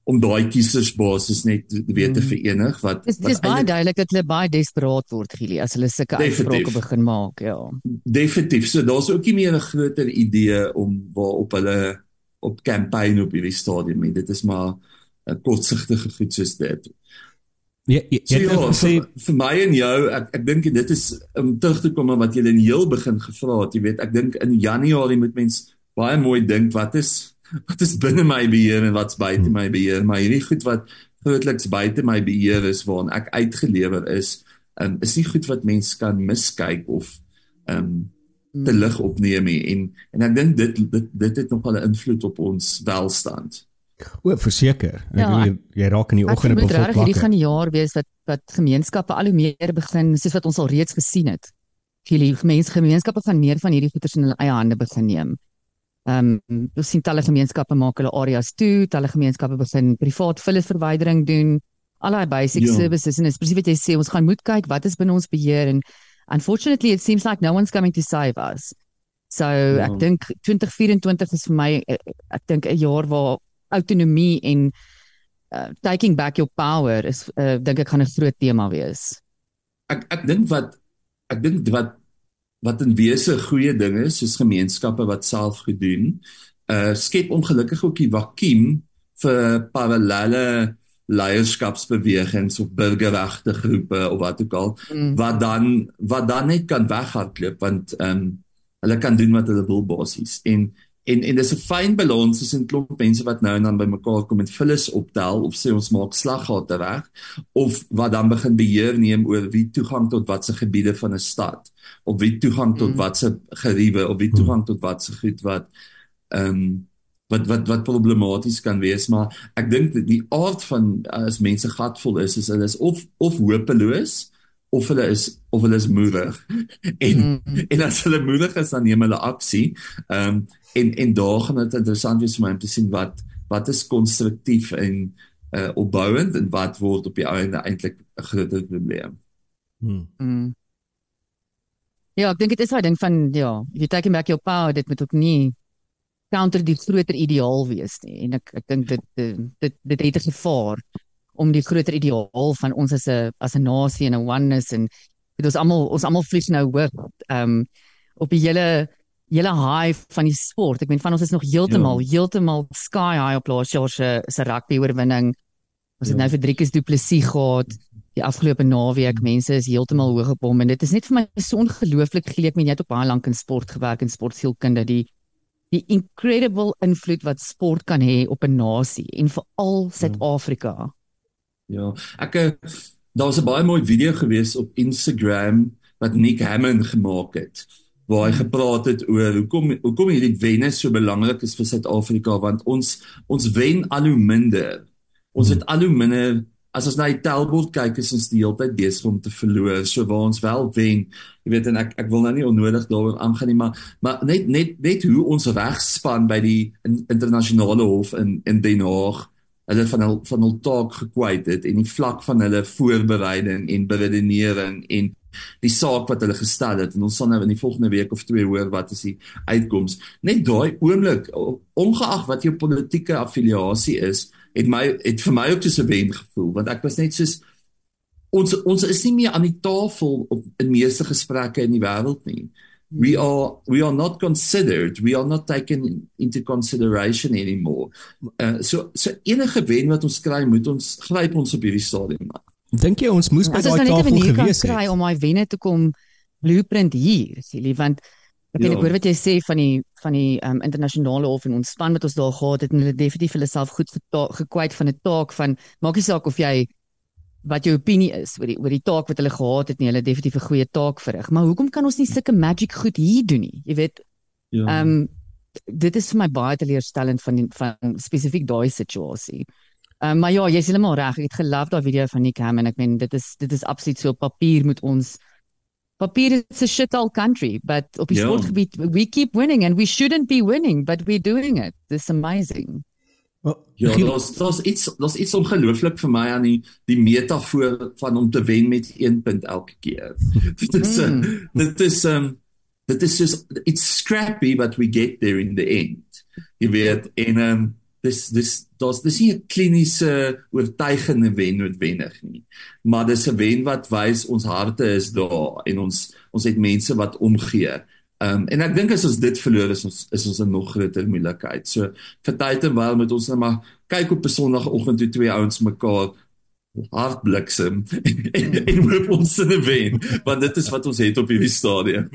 om daai kiesersbasis net weer te verenig wat Dis dis baie duidelik dat hulle baie desperaat word Gili as hulle sulke uitsprake begin maak, ja. Definitief. So daar's ook nie meer 'n groter idee om waarop hulle op kampanje op hierdie stadium nie. Dit is maar 'n kortsigtige goed soos dit. Ja, ja, so, ja, ja vir, vir my en jou, ek ek dink dit is om terug te kom na wat jy in heel begin gevra het, jy weet, ek dink in Januarie moet mens baie mooi dink wat is wat is binne my beheer en wat's buite my beheer, maar hierdie goed wat grootliks buite my beheer is waaraan ek uitgelewer is, um, is nie goed wat mens kan miskyk of ehm um, te lig opneem nie en en ek dink dit dit dit het nog 'n invloed op ons welstand. O, verseker. Ja, jy, jy raak in die oggende bevolk wakker. Hierdie gaan die jaar wees wat wat gemeenskappe al hoe meer begin soos wat ons al reeds gesien het. Hierdie gemeenskappe gemeenskappe van meer van hierdie goederes in hulle eie hande begin neem. Ehm um, ons sien talle gemeenskappe maak hulle areas toe, talle gemeenskappe begin privaat vullisverwydering doen. Al daai basic ja. services en spesifiek wat jy sê ons gaan moet kyk wat is binne ons beheer en unfortunately it seems like no one's coming to save us. So ja. ek dink 2024 is vir my eh, ek dink 'n jaar waar autonomie en uh, taking back your power is uh, dink ek gaan 'n groot tema wees. Ek ek dink wat ek dink wat wat in wese goeie ding is, soos gemeenskappe wat self gedoen, uh skep ongelukkig ook die vakuum vir parallelle leierskapsbewegings of burgerregte groepe of wat ook al mm. wat dan wat dan net kan weghardloop want ehm um, hulle kan doen wat hulle wil basies en En en dis 'n fyn balans tussen klomp mense wat nou en dan bymekaar kom en vullis optel of sê ons maak slaggate reg of wat dan begin beheer neem oor wie toegang tot watse gebiede van 'n stad of wie toegang tot mm. watse geriewe of wie toegang tot watse goed wat ehm um, wat wat wat problematies kan wees maar ek dink die aard van as mense gatvol is is hulle is of of hopeloos of hulle is of hulle is moedig <laughs> en mm. en as hulle moedig is dan neem hulle aksie ehm um, en en daar gaan dit interessant wees vir my om te sien wat wat is konstruktief en uh opbouend en wat word op die einde eintlik 'n groter probleem. Hmm. Mm. Ja, ek dink dit is daai ding van ja, you take back your power dit moet ook nie counter die groter ideaal wees nie en ek ek dink dit dit dit het 'n gevaar om die groter ideaal van ons as 'n as 'n nasie en 'n oneness en dit is almal ons almal vlieg nou hoog um op die hele hele high van die sport. Ek meen van ons is nog heeltemal ja. heeltemal sky high op laas jaar se se rugby oorwinning. Ons ja. het nou vir Driekus Du Plessis gehad die afgelope naweek. Mense is heeltemal hoog op hom en dit is net vir my so ongelooflik geleek. Mien jy het op baie lank in sport gewerk en sportsielkunde die die incredible invloed wat sport kan hê op 'n nasie en veral Suid-Afrika. Ja, ek eh, daar was 'n baie mooi video gewees op Instagram wat Nick Hammond gemaak het waar hy gepraat het oor hoekom hoekom hierdie wenne so belangrik is vir Suid-Afrika want ons ons wen al hoe minder. Ons het al hoe minder as ons na die tellbord kyk is ons die hele tyd besig om te verloor. So waar ons wel wen, jy weet en ek ek wil nou nie onnodig daaroor aangaan nie, maar maar net net net hoe ons regspan by die internasionale hof in in Den Haag hulle van hul van hul taak gekwyt het en die vlak van hulle voorbereiding en beredenering en die saak wat hulle gestel het. En ons sal nou in die volgende week of twee hoor wat is die uitkoms net daai oomblik ongeag wat jou politieke affiliasie is het my het vir my ook so 'n wen gevoel want ek was net soos ons ons is nie meer aan die tafel op in meeste gesprekke in die wêreld nie. We are we are not considered we are not taken into consideration anymore. Uh, so so enige wen wat ons kry moet ons gryp ons op hierdie stadium aan Dink jy ons moes by daai tafel gewees het? Kry om my wenne te kom blueprint hier, Silie, want ek weet ja. ek hoor wat jy sê van die van die um, internasionale hof en ons span wat ons daar gehad het en hulle definitief hulle self goed gekwyt van 'n taak van maak nie saak of jy wat jou opinie is oor die oor die taak wat hulle gehad het nie, hulle definitief 'n goeie taak verrig. Maar hoekom kan ons nie sulke magic goed hier doen nie? Jy weet, ja. ehm um, dit is vir my baie teleurstellend van die, van spesifiek daai situasie. Um, maar ja, jy's heeltemal reg. Ek het geloof daai video van Nick Ham en ek meen dit is dit is absoluut so papier moet ons papier is a shit all country, but op die ja. sportgebied we keep winning and we shouldn't be winning, but we're doing it. This amazing. Well, ja, dit is iets dit is ongelooflik vir my aan die die metafoor van om te wen met 1 punt elke keer. <laughs> dit is mm. dit is um dit is just it's scrappy but we get there in the end. Jy weet en um dis dis daar's dis nie 'n kliniese oortuigende wen noodwendig nie maar dis 'n wen wat wys ons harte is daar en ons ons het mense wat omgee Ehm um, en ek dink as ons dit verloor is ons is ons 'n nog groter moeilikheid. So vir tyd en wyl moet ons net maar kyk op 'n Sondagoggend toe twee ouens mekaar hartbliksem <laughs> en, en, hoop ons se wen want dit is wat ons het op hierdie stadium.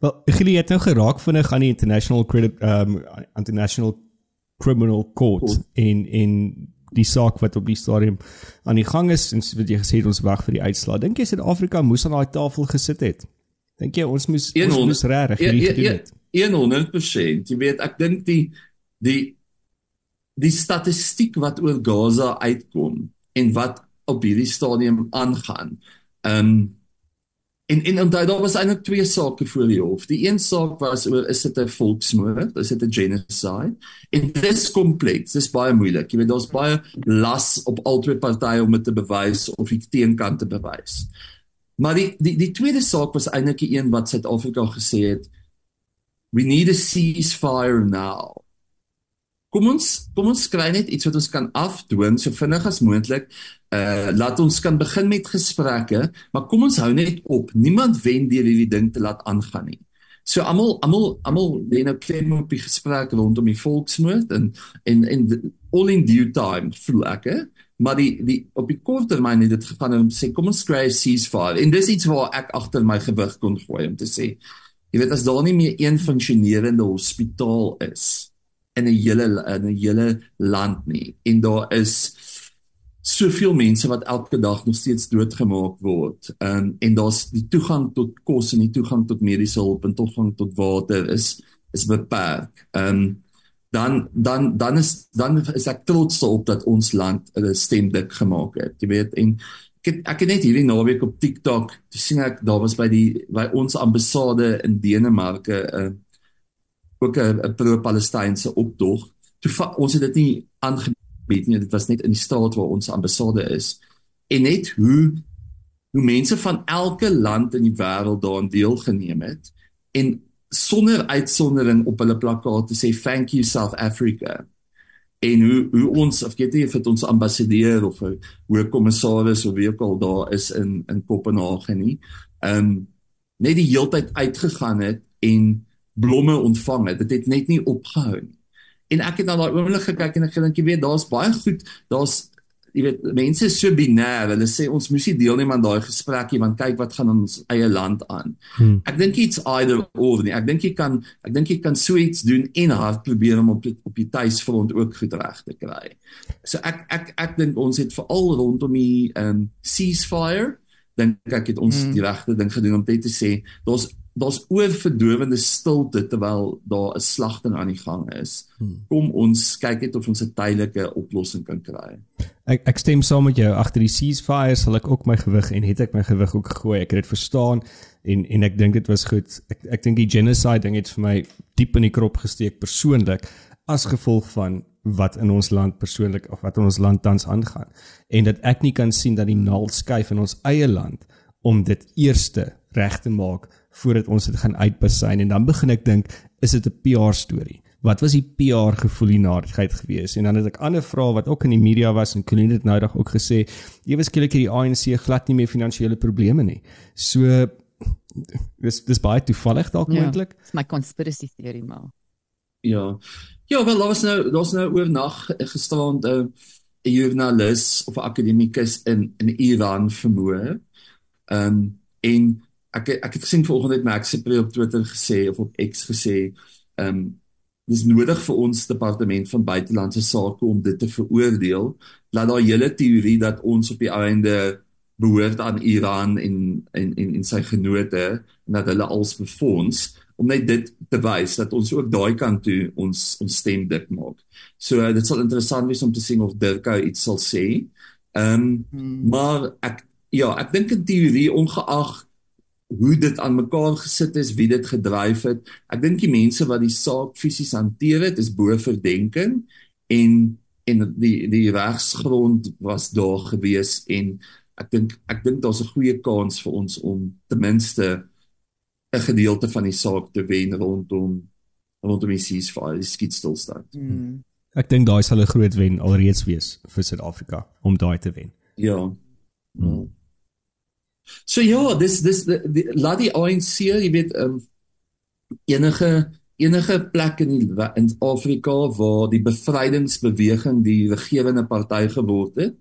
Wel, Gili het nou geraak vinnig aan die International Credit um International Criminal Court Court. in in die saak wat op die stadium aan die gang is en wat jy gesê het ons wag vir die uitslaa. Dink jy Suid-Afrika moes aan daai tafel gesit het? Dink jy ons moes 100, ons moes regtig hierdie gedoen het? 100%. Jy weet, ek dink die die die statistiek wat oor Gaza uitkom en wat op hierdie stadium aangaan. Ehm um, en en onthou daar was eintlik twee sake voor die hof. Die een saak was oor is dit 'n volksmoord, is dit 'n genocide? En dit is kompleks, dit is baie moeilik. Jy weet daar's baie las op albei partye om dit te bewys of die teenkant te bewys. Maar die die die tweede saak was eintlik die een wat Suid-Afrika gesê het we need a ceasefire now. Kom ons kom ons kry net iets wat ons kan afdwing so vinnig as moontlik. Uh laat ons kan begin met gesprekke, maar kom ons hou net op. Niemand wen deur hierdie ding te laat aangaan nie. So almal almal almal lê nou klem op die gesprek rondom die volksmoord en en en all in due time voel ek hè maar die die op die kort termyn het dit gegaan om sê kom ons kry 'n ceasefire en dis iets waar ek agter my gewig kon gooi om te sê jy weet as daar nie meer een funksionerende hospitaal is in 'n hele in 'n hele land nie en daar is soveel mense wat elke dag nog steeds doodgemaak word um, en daar's die toegang tot kos en die toegang tot mediese hulp en toegang tot water is is beperk. Ehm um, dan dan dan is dan is ek trots op dat ons land 'n stem dik gemaak het. Jy weet en ek het, ek het net hierdie naweek op TikTok gesien ek daar was by die by ons ambassade in Denemarke 'n uh, ook 'n pro-Palestynse optog. Toe ons het dit nie aangebied nie, dit was net in die straat waar ons ambassade is. En net hoe hoe mense van elke land in die wêreld daaraan deelgeneem het en sonder uitsondering op hulle plakate sê thank you South Africa. En hoe hoe ons of weet jy of dit ons ambassadeur of 'n hoë kommissaris of wie ook al daar is in in Kopenhagen nie. Ehm um, net die heeltyd uitgegaan het en blomme ontvang het. Dit het net nie opgehou nie. En ek het na daai oomblik gekyk en ek gedink jy weet daar's baie goed, daar's jy weet mense is so binêr hulle sê ons moes nie deelneem aan daai gesprekkie want kyk wat gaan in ons eie land aan hmm. ek dink iets either or nie ek dink jy kan ek dink jy kan so iets doen en hard probeer om op op die tuisfront ook goed reg te kry so ek ek ek dink ons het veral rondom die um ceasefire dink ek het ons hmm. die regte ding gedoen om dit te sê daar's daar's oorverdowende stilte terwyl daar 'n slagting aan die gang is. Hmm. Kom ons kyk net of ons 'n tydelike oplossing kan kry. Ek ek stem saam met jou agter die ceasefire sal ek ook my gewig en het ek my gewig ook gegooi. Ek het dit verstaan en en ek dink dit was goed. Ek ek dink die genocide ding het vir my diep in die krop gesteek persoonlik as gevolg van wat in ons land persoonlik of wat in ons land tans aangaan en dat ek nie kan sien dat die naald skuif in ons eie land om dit eerste reg te maak voordat ons dit gaan uitbasyn en dan begin ek dink is dit 'n PR storie wat was die PR gevoel hiernaarheid geweest en dan het ek ander vrae wat ook in die media was en Colleen het nou dag ook gesê ewe skielik het die ANC glad nie meer finansiële probleme nie. So dis dis baie toevallig dalk ja, moontlik dis my conspiracy theory maar ja. Ja wel daar was nou daar's nou oornag gestaan 'n uh, 'n joernalis of 'n akademikus in in Iran vermoor. Ehm um, en ek ek het gesien vanoggend het Max Sipri op Twitter gesê of op X gesê, ehm um, dis nodig vir ons departement van buitelandse sake om dit te veroordeel. Laat daar hele teorie dat ons op die einde behoort aan Iran en en en en sy genote en dat hulle als befonds om net dit te wys dat ons ook daai kant toe ons ons stem dik maak. So uh, dit sal interessant wees om te sien of Dirk iets sal sê. Ehm um, hmm. maar ek ja, ek dink in teorie ongeag hoe dit aan mekaar gesit is, wie dit gedryf het. Ek dink die mense wat die saak fisies hanteer het, is bo verdenking en en die die regsgrond was daar gewees en ek dink ek dink daar's 'n goeie kans vir ons om ten minste 'n gedeelte van die saak te wen rondom rondom die ceasefire, die skietstilstand. Mm. Ek dink daai sal 'n groot wen alreeds wees vir Suid-Afrika om daai te wen. Ja. Hmm. So ja, dis dis laat die ANC, jy weet, um, enige enige plek in die in Afrika waar die bevrydingsbeweging die regerende party geword het.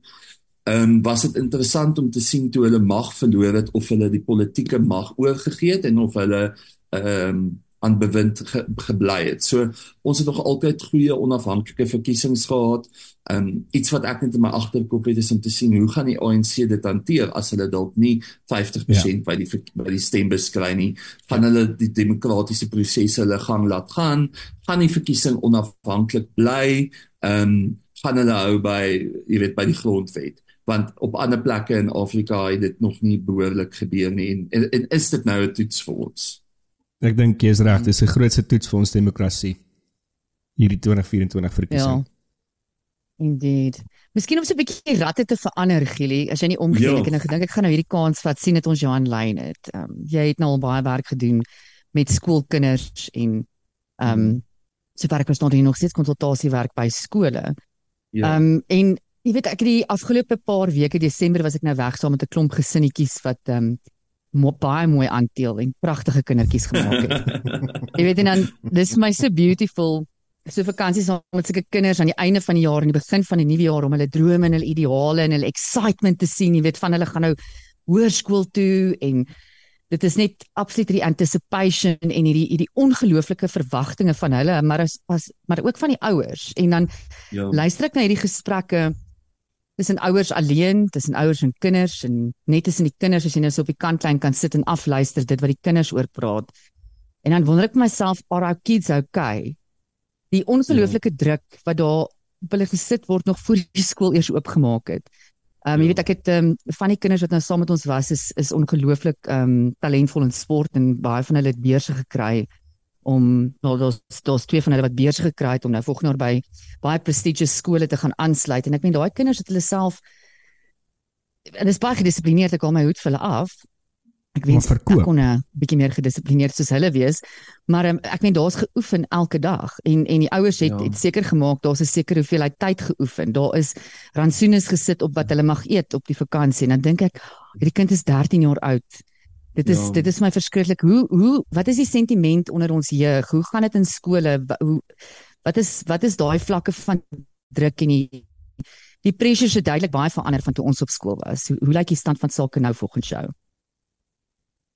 Ehm um, was dit interessant om te sien toe hulle mag verloor het of hulle die politieke mag oorgegee het en of hulle ehm um, aan bewind ge, gebly het. So ons het nog altyd goeie onafhanklike verkiesings gehad. Ehm um, iets wat ek net in my agterkop het is om te sien hoe gaan die ANC dit hanteer as hulle dalk nie 50% ja. by die by die stembus kry nie. Gaan hulle die demokratiese prosesse hulle gang laat gaan? Gaan die verkiesing onafhanklik bly? Ehm um, gaan hulle hou by jy weet by die grondwet? want op ander plekke in Afrika het dit nog nie behoorlik gebeur nie en, en, en is dit nou 'n toets vir ons? Ek dink jy is reg, dis 'n grootse toets vir ons demokrasie. Hierdie 2024 verkiesing. Ja. Indeed. Miskien om so 'n bietjie ratte te verander, Gili, as jy nie omgee nie, ja. ek gedink ek gaan nou hierdie kans vat sien dit ons Johan lyn het. Ehm um, jy het nou al baie werk gedoen met skoolkinders en ehm um, sover ek verstaan jy nog steeds konsultasiewerk by skole. Ja. Ehm um, en jy weet ek het die afgelope paar weke Desember was ek nou weg saam met 'n klomp gesinnetjies wat ehm um, mo baie mooi aanteel en pragtige kindertjies gemaak het. <laughs> jy weet en dan dis my so beautiful so vakansies saam met sulke kinders aan die einde van die jaar en die begin van die nuwe jaar om hulle drome en hulle ideale en hulle excitement te sien, jy weet van hulle gaan nou hoërskool toe en dit is net absoluut die anticipation en hierdie hierdie ongelooflike verwagtinge van hulle maar as, as maar ook van die ouers en dan ja. luister ek na hierdie gesprekke tussen ouers alleen, tussen ouers en kinders en net tussen die kinders as jy nou so op die kantlyn kan sit en afluister dit wat die kinders oor praat. En dan wonder ek myself, are our kids okay? Die ongelooflike ja. druk wat daar op hulle gesit word nog voor die skool eers oopgemaak het. Ehm um, ja. jy weet ek het ehm um, van die kinders wat nou saam met ons was is is ongelooflik ehm um, talentvol in sport en baie van hulle het beurse gekry om nou daar's daar's twee van hulle wat beurs gekry het om nou volgende jaar by baie prestigious skole te gaan aansluit. En ek meen daai kinders het hulle self en dis baie gedissiplineerd ek al my hoed vir hulle af. Ek weet ek kon 'n bietjie meer gedissiplineerd soos hulle wees maar um, ek meen daar's geoefen elke dag. En en die ouers het ja. het seker gemaak daar's 'n sekere hoeveelheid tyd geoefen. Daar is rantsoenes gesit op wat hulle mag eet op die vakansie en dan dink ek hierdie kind is 13 jaar oud Dit is ja. dit is my verskriklik. Hoe hoe wat is die sentiment onder ons jeug? Hoe gaan dit in skole? Hoe wat is wat is daai vlakke van druk en die die pressure se duidelik baie verander van toe ons op skool was. Hoe, hoe lyk die stand van sake nou volgens jou?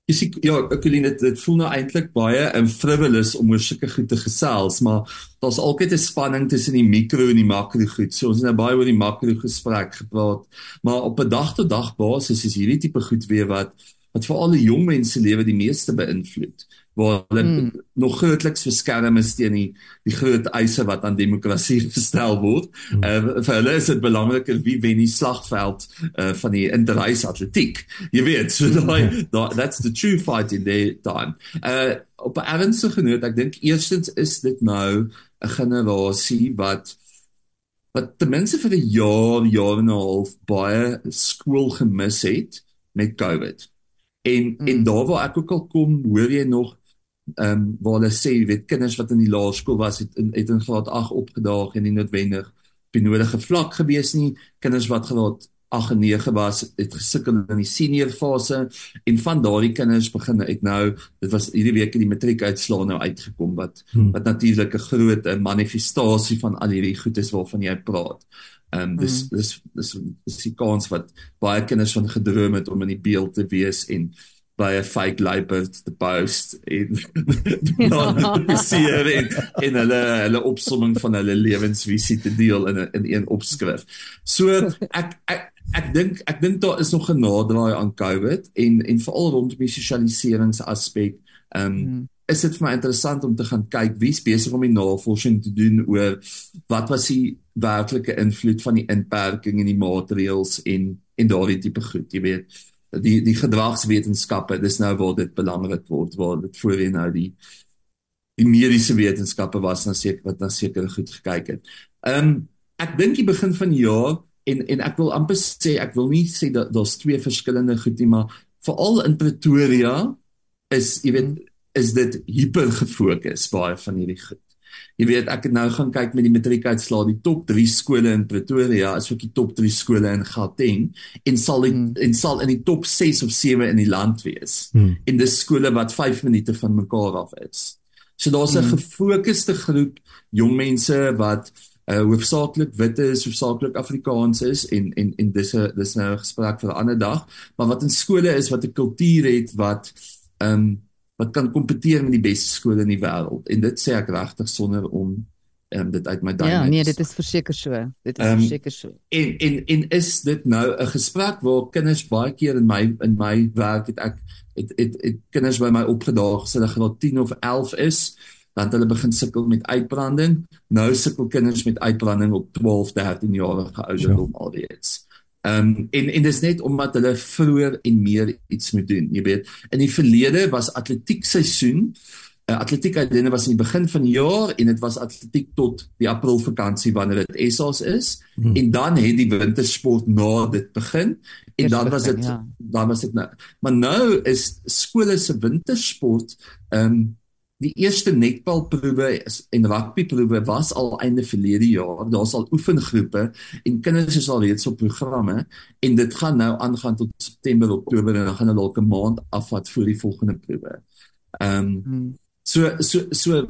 Jy sien ja, Ekeline dit, dit voel nou eintlik baie in frivolous om oor sulke goed te gesels, maar daar's altyd 'n spanning tussen die mikro en die makro goed. So ons het nou baie oor die makro gespreek gepraat, maar op 'n dag tot dag basis is hierdie tipe goed weer wat wat vir alle jong mense lewe die meeste beïnvloed waar hulle mm. nog grootliks verskerm is teen die die groot eise wat aan demokrasie <laughs> gestel word. Mm. Uh, vir hulle is dit belangriker wie wen die slagveld uh, van die interreis atletiek. Jy weet, so daai da, that's the true fight in the time. Uh op 'n ernstige noot, ek dink eerstens is dit nou 'n generasie wat wat ten minste vir 'n jaar, jaar en 'n half baie skool gemis het met COVID. En mm. en daar waar ek ook al kom, hoor jy nog ehm um, waar hulle sê, jy weet, kinders wat in die laerskool was het in het in graad 8 opgedaag en nie noodwendig benodige vlak gewees nie. Kinders wat graad 8 en 9 was, het gesukkel in die senior fase en van daardie kinders begin uit nou, dit was hierdie week die matriekuitslae nou uitgekom wat hmm. wat natuurlik 'n groot manifestasie van al hierdie goed is waarvan jy praat. Ehm um, dis, mm. dis dis dis die kans wat baie kinders van gedroom het om in die beeld te wees en by 'n fake label te post en <laughs> te sien en en hulle hulle opsomming van hulle lewensvisie te deel in 'n in een opskrif. So ek ek ek dink ek dink daar is nog 'n naderdraai aan COVID en en veral rondom die sosialiseringsaspek. Ehm um, mm is dit vir my interessant om te gaan kyk wie's besig om die navorsing te doen oor wat was die werklike invloed van die inperking en die maatreëls en en daardie tipe goed, jy weet. Die die gedragswetenskappe, dis nou waar dit belangrik word, waar dit voorheen nou die die mediese wetenskappe was na seker wat na sekere goed gekyk het. Ehm um, ek dink die begin van die jaar en en ek wil amper sê ek wil nie sê dat daar's twee verskillende goed nie, maar veral in Pretoria is jy weet mm is dit hiper gefokus baie van hierdie goed. Jy weet, ek het nou gaan kyk met die matriekuitslae, die top 3 skole in Pretoria is ook die top 3 skole in Gauteng en sal die, hmm. en sal in die top 6 of 7 in die land wees. Hmm. En dis skole wat 5 minute van mekaar af is. So daar's 'n hmm. gefokusde groep jong mense wat uh hoofsaaklik wit is, hoofsaaklik Afrikaans is en en en dis 'n dis nou 'n gesprek vir 'n ander dag, maar wat in skole is wat 'n kultuur het wat ehm um, wat kan kompeteer met die beste skole in die wêreld en dit sê ek regtig sonder om um, dit uit my duim Ja, nee, dit is verseker so. Dit is um, verseker so. En en en is dit nou 'n gesprek waar kinders baie keer in my in my werk het ek het het, het kinders by my opgedaag as hulle graad 10 of 11 is dan hulle begin sukkel met uitbranding. Nou sukkel kinders met uitbranding op 12, 13 jarige ouderdom ja. alreeds. Ehm um, en en dis net omdat hulle vroeër en meer iets moet doen. Jy weet, in die verlede was atletiek seisoen. Uh, atletiek uitdene was in die begin van die jaar en dit was atletiek tot die April vakansie wanneer dit ESA's is hmm. en dan het die wintersport na dit begin en dan was dit ja. dan was dit nou. Maar nou is skole se wintersport ehm um, die eerste netbalproewe en rugbyproewe was al einde verlede jaar. Daar's al oefengroepe en kinders is al reeds op programme en dit gaan nou aangaan tot September, Oktober en dan gaan hulle dalk 'n maand afvat vir die volgende proewe. Ehm um, so so so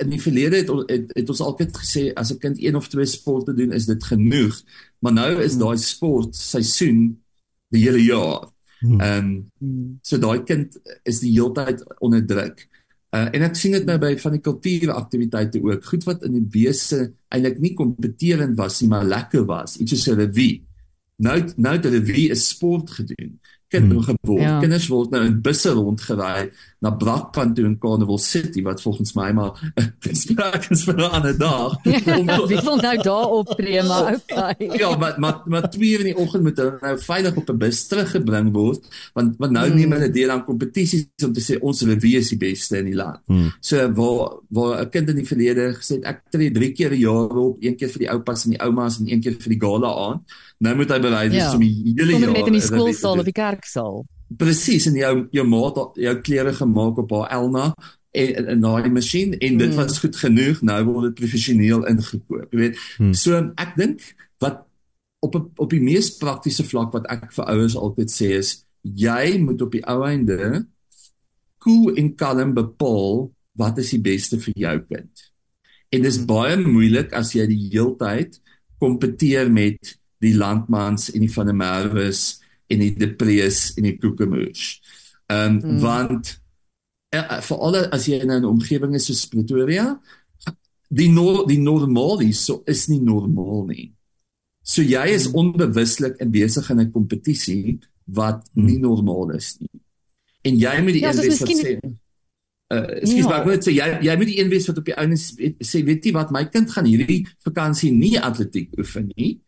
in die verlede het, het het ons altyd gesê as 'n kind een of twee sporte doen is dit genoeg. Maar nou is hmm. daai sport seisoen die hele jaar. Hmm. Ehm um, so daai kind is die heeltyd onder druk. Uh, en ek sien dit nou by van die kultuuraktiwiteite ook. Goed wat in die wese eintlik nie kompeterend was nie, maar lekker was. Iets soos 'n revue. Nou nou dat 'n revue 'n sport gedoen kinders hmm. geword. Ja. Kinders word nou in busse rondgery na Brakpan toe in Carnival City wat volgens my maar <laughs> gespreek is vir 'n ander dag. <laughs> Om ja, wie wil nou daar optree maar okay. ja, maar maar maar twee in die oggend moet hulle nou veilig op 'n bus teruggebring word want want nou hmm. neem hulle deel aan kompetisies om te sê ons wil wees die beste in die land. Hmm. So waar waar 'n kind in die verlede gesê ek tree 3 keer 'n jaar op, een keer vir die oupas en die oumas en een keer vir die gala aan. Nou moet hy bereid wees ja. om die hele jaar net in die skoolsaal of die kerksaal. Presies en jou jou maat jou klere gemaak op haar Elna en in daai masjien en dit hmm. was goed genoeg nou word dit professioneel ingekoop jy weet hmm. so ek dink wat op op die mees praktiese vlak wat ek vir ouers altyd sê is jy moet op die ou einde cool en kalm bepaal wat is die beste vir jou kind en dit is hmm. baie moeilik as jy die heeltyd kompeteer met die landmans en die van der Merwes en die deprees en die koekemoes. Ehm um, mm. want uh, vir alle as jy in 'n omgewing is soos Pretoria, die no die normaal is so is nie normaal nie. So jy is mm. onbewuslik in besig in 'n kompetisie wat mm. nie normaal is nie. En jy moet die ja, een wees wat sê Uh, ekskuus ja. maar net sê jy jy moet die een wees wat op die ouens sê weet jy wat my kind gaan hierdie vakansie nie atletiek oefen nie.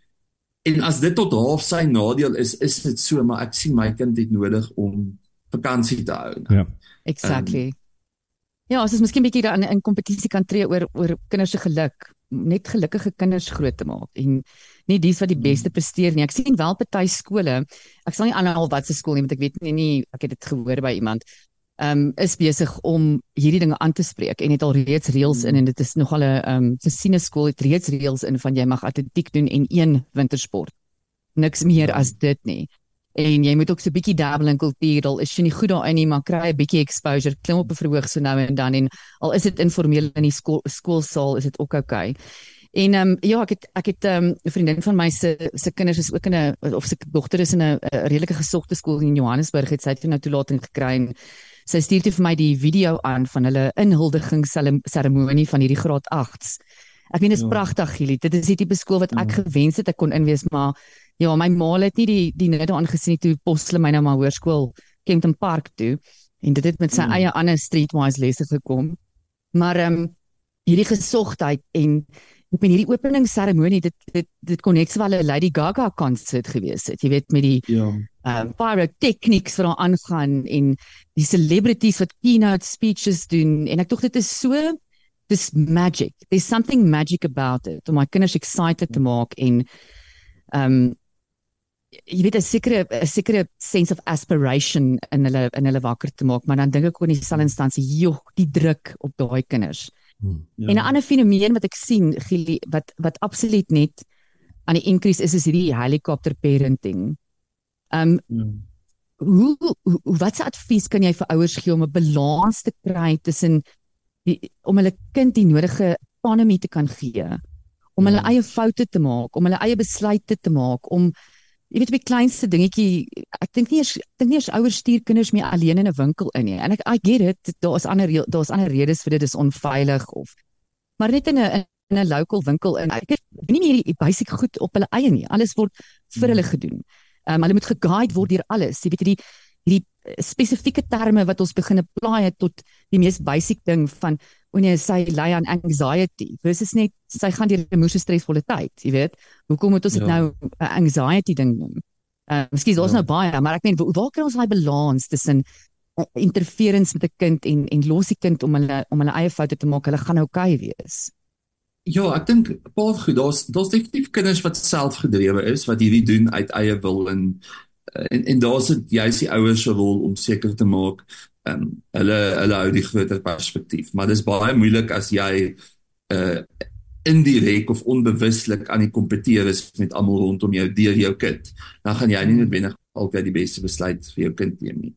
En as dit tot half sy nadeel is, is dit so, maar ek sien my kind het nodig om vakansie te hou. Ja. Exactly. Um, ja, as ons miskien bietjie dan in kompetisie kan tree oor oor kinders se geluk, net gelukkige kinders groot te maak en nie dies wat die hmm. beste presteer nie. Ek sien wel party skole, ek sal nie aanhaal wat se skool nie, want ek weet nie, nie ek het dit gehoor by iemand um, is besig om hierdie dinge aan te spreek en het al reeds reëls in en dit is nogal 'n um Cecina skool het reeds reëls in van jy mag atletiek doen en een wintersport. Niks meer as dit nie. En jy moet ook so 'n bietjie dabble in kultuur. Al is nie goed daarin nie, maar kry 'n bietjie exposure, klim op 'n verhoog so nou en dan en al is dit informeel in die skool skoolsaal is dit ook oukei. Okay. En ehm um, ja, ek het ek het ehm um, 'n vriendin van my se se kinders is ook in 'n of se dogter is in 'n redelike gesogte skool in Johannesburg het sy 'n nou toelating gekry en sy stuur vir my die video aan van hulle inhuldiging seremonie van hierdie graad 8s. Ek meen dit is ja. pragtig, Gili. Dit is die tipe skool wat ek ja. gewens het ek kon inwees, maar ja, my ma het nie die die net aangesien toe posle my nou maar hoërskool Kempton Park toe en dit het met sy ja. eie ander streetwise lesse gekom. Maar ehm um, hierdie gesogtheid en ek meen hierdie openingsseremonie dit dit dit kon net sowel 'n Lady Gaga konsert gewees het. Jy weet met die ja. Um, pyrotechnics wat daar aangaan en die celebrities wat keynote speeches doen en ek dink dit is so dis magic. There's something magic about it. Om my kinders excited te maak en um, jy weet 'n sekere 'n sekere sense of aspiration in hulle in hulle wakker te maak, maar dan dink ek ook in dieselfde instansie, joh, die druk op daai kinders Ja. En 'n ander fenomeen wat ek sien, Gili, wat wat absoluut net aan die increase is is hierdie helikopter parenting. Ehm um, ja. hoe, hoe wat se advies kan jy vir ouers gee om 'n balans te kry tussen die om hulle kind die nodige autonomie te kan gee, om hulle ja. eie foute te maak, om hulle eie besluite te maak, om jy weet op die kleinste dingetjie, ek dink nie eers ek dink nie eers ouers stuur kinders meer alleen in 'n winkel in nie. En ek I get it, daar's ander daar's ander redes vir dit, dis onveilig of maar net in 'n in 'n local winkel in. Ek het nie meer die basic goed op hulle eie nie. Alles word vir hulle gedoen. Ehm um, hulle moet geguide word deur alles. Jy weet hierdie hierdie spesifieke terme wat ons begin apply het tot die mees basic ding van wanneer sy ly aan anxiety versus net sy gaan deur 'n moeë stresvolle tyd, jy weet. Hoekom moet ons dit ja. nou 'n anxiety ding noem? Uh, miskien is ons ja. nou baie, maar ek meen waar kry ons daai balans tussen uh, interference met 'n kind en en los die kind om hulle om hulle eie foute te maak, hulle gaan oukei okay wees. Ja, ek dink baie goed. Daar's daar's definitief kinders wat selfgedrewe is wat hierdie doen uit eie wil en en en daar's dit juist die ouers se rol om seker te maak ehm um, hulle hulle hou die groter perspektief maar dis baie moeilik as jy uh indirek of onbewuslik aan die kompeteer is met almal rondom jou deur jou kind dan gaan jy nie noodwendig altyd die beste besluit vir jou kind neem nie.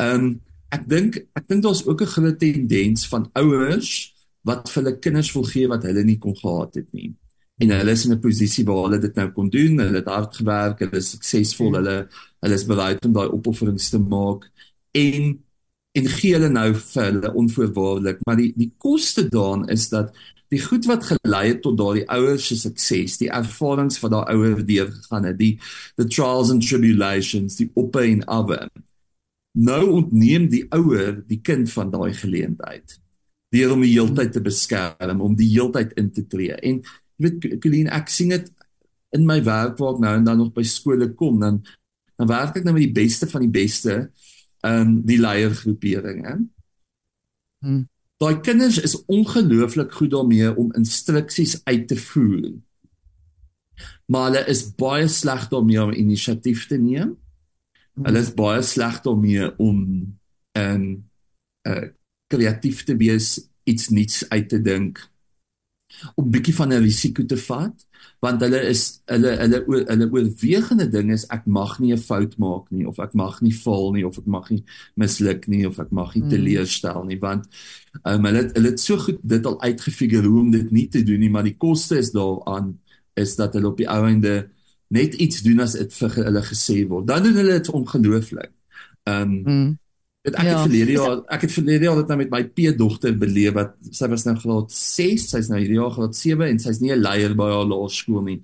Ehm um, ek dink ek dink daar's ook 'n groot tendens van ouers wat vir hulle kinders wil gee wat hulle nie kon gehad het nie en hulle is in 'n posisie waar hulle dit nou kon doen. Hulle het hard gewerk, hulle is suksesvol, hmm. hulle hulle is bereid om daai opofferings te maak en en gee hulle nou vir hulle onvoorwaardelik. Maar die die koste daarin is dat die goed wat gelei het tot daardie ouers se sukses, die ervarings wat daai ouers deur gegaan het, die the trials and tribulations, die op en af. Nou ontneem die ouer die kind van daai geleentheid deur om die heeltyd te beskerm, om die heeltyd in te tree. En weet Colleen, ek sien dit in my werk waar ek nou en dan nog by skole kom, dan dan werk ek nou met die beste van die beste ehm um, die leiergroeperinge. Hmm. Daai kinders is ongelooflik goed daarmee om instruksies uit te voer. Maar hulle is baie sleg daarmee om inisiatief te neem. Hmm. Hulle is baie sleg daarmee om 'n um, uh, kreatief te wees, iets nuuts uit te dink om bietjie van 'n risiko te vat want hulle is hulle hulle hulle oorwegende ding is ek mag nie 'n fout maak nie of ek mag nie val nie of ek mag nie misluk nie of ek mag nie teleurstel nie want um, hulle hulle het so goed dit al uitgefigure hoe om dit nie te doen nie maar die koste is daaraan is dat hulle op die ou einde net iets doen as dit vir hulle gesê word dan doen hulle dit ongelooflik. Ehm um, mm. Ek ja. het verlede jaar ek het verlede jaar dit nou met my P dogter beleef wat sy was nou graad 6, sy's nou hierdie jaar graad 7 en sy's nie 'n leier by haar laerskool nie.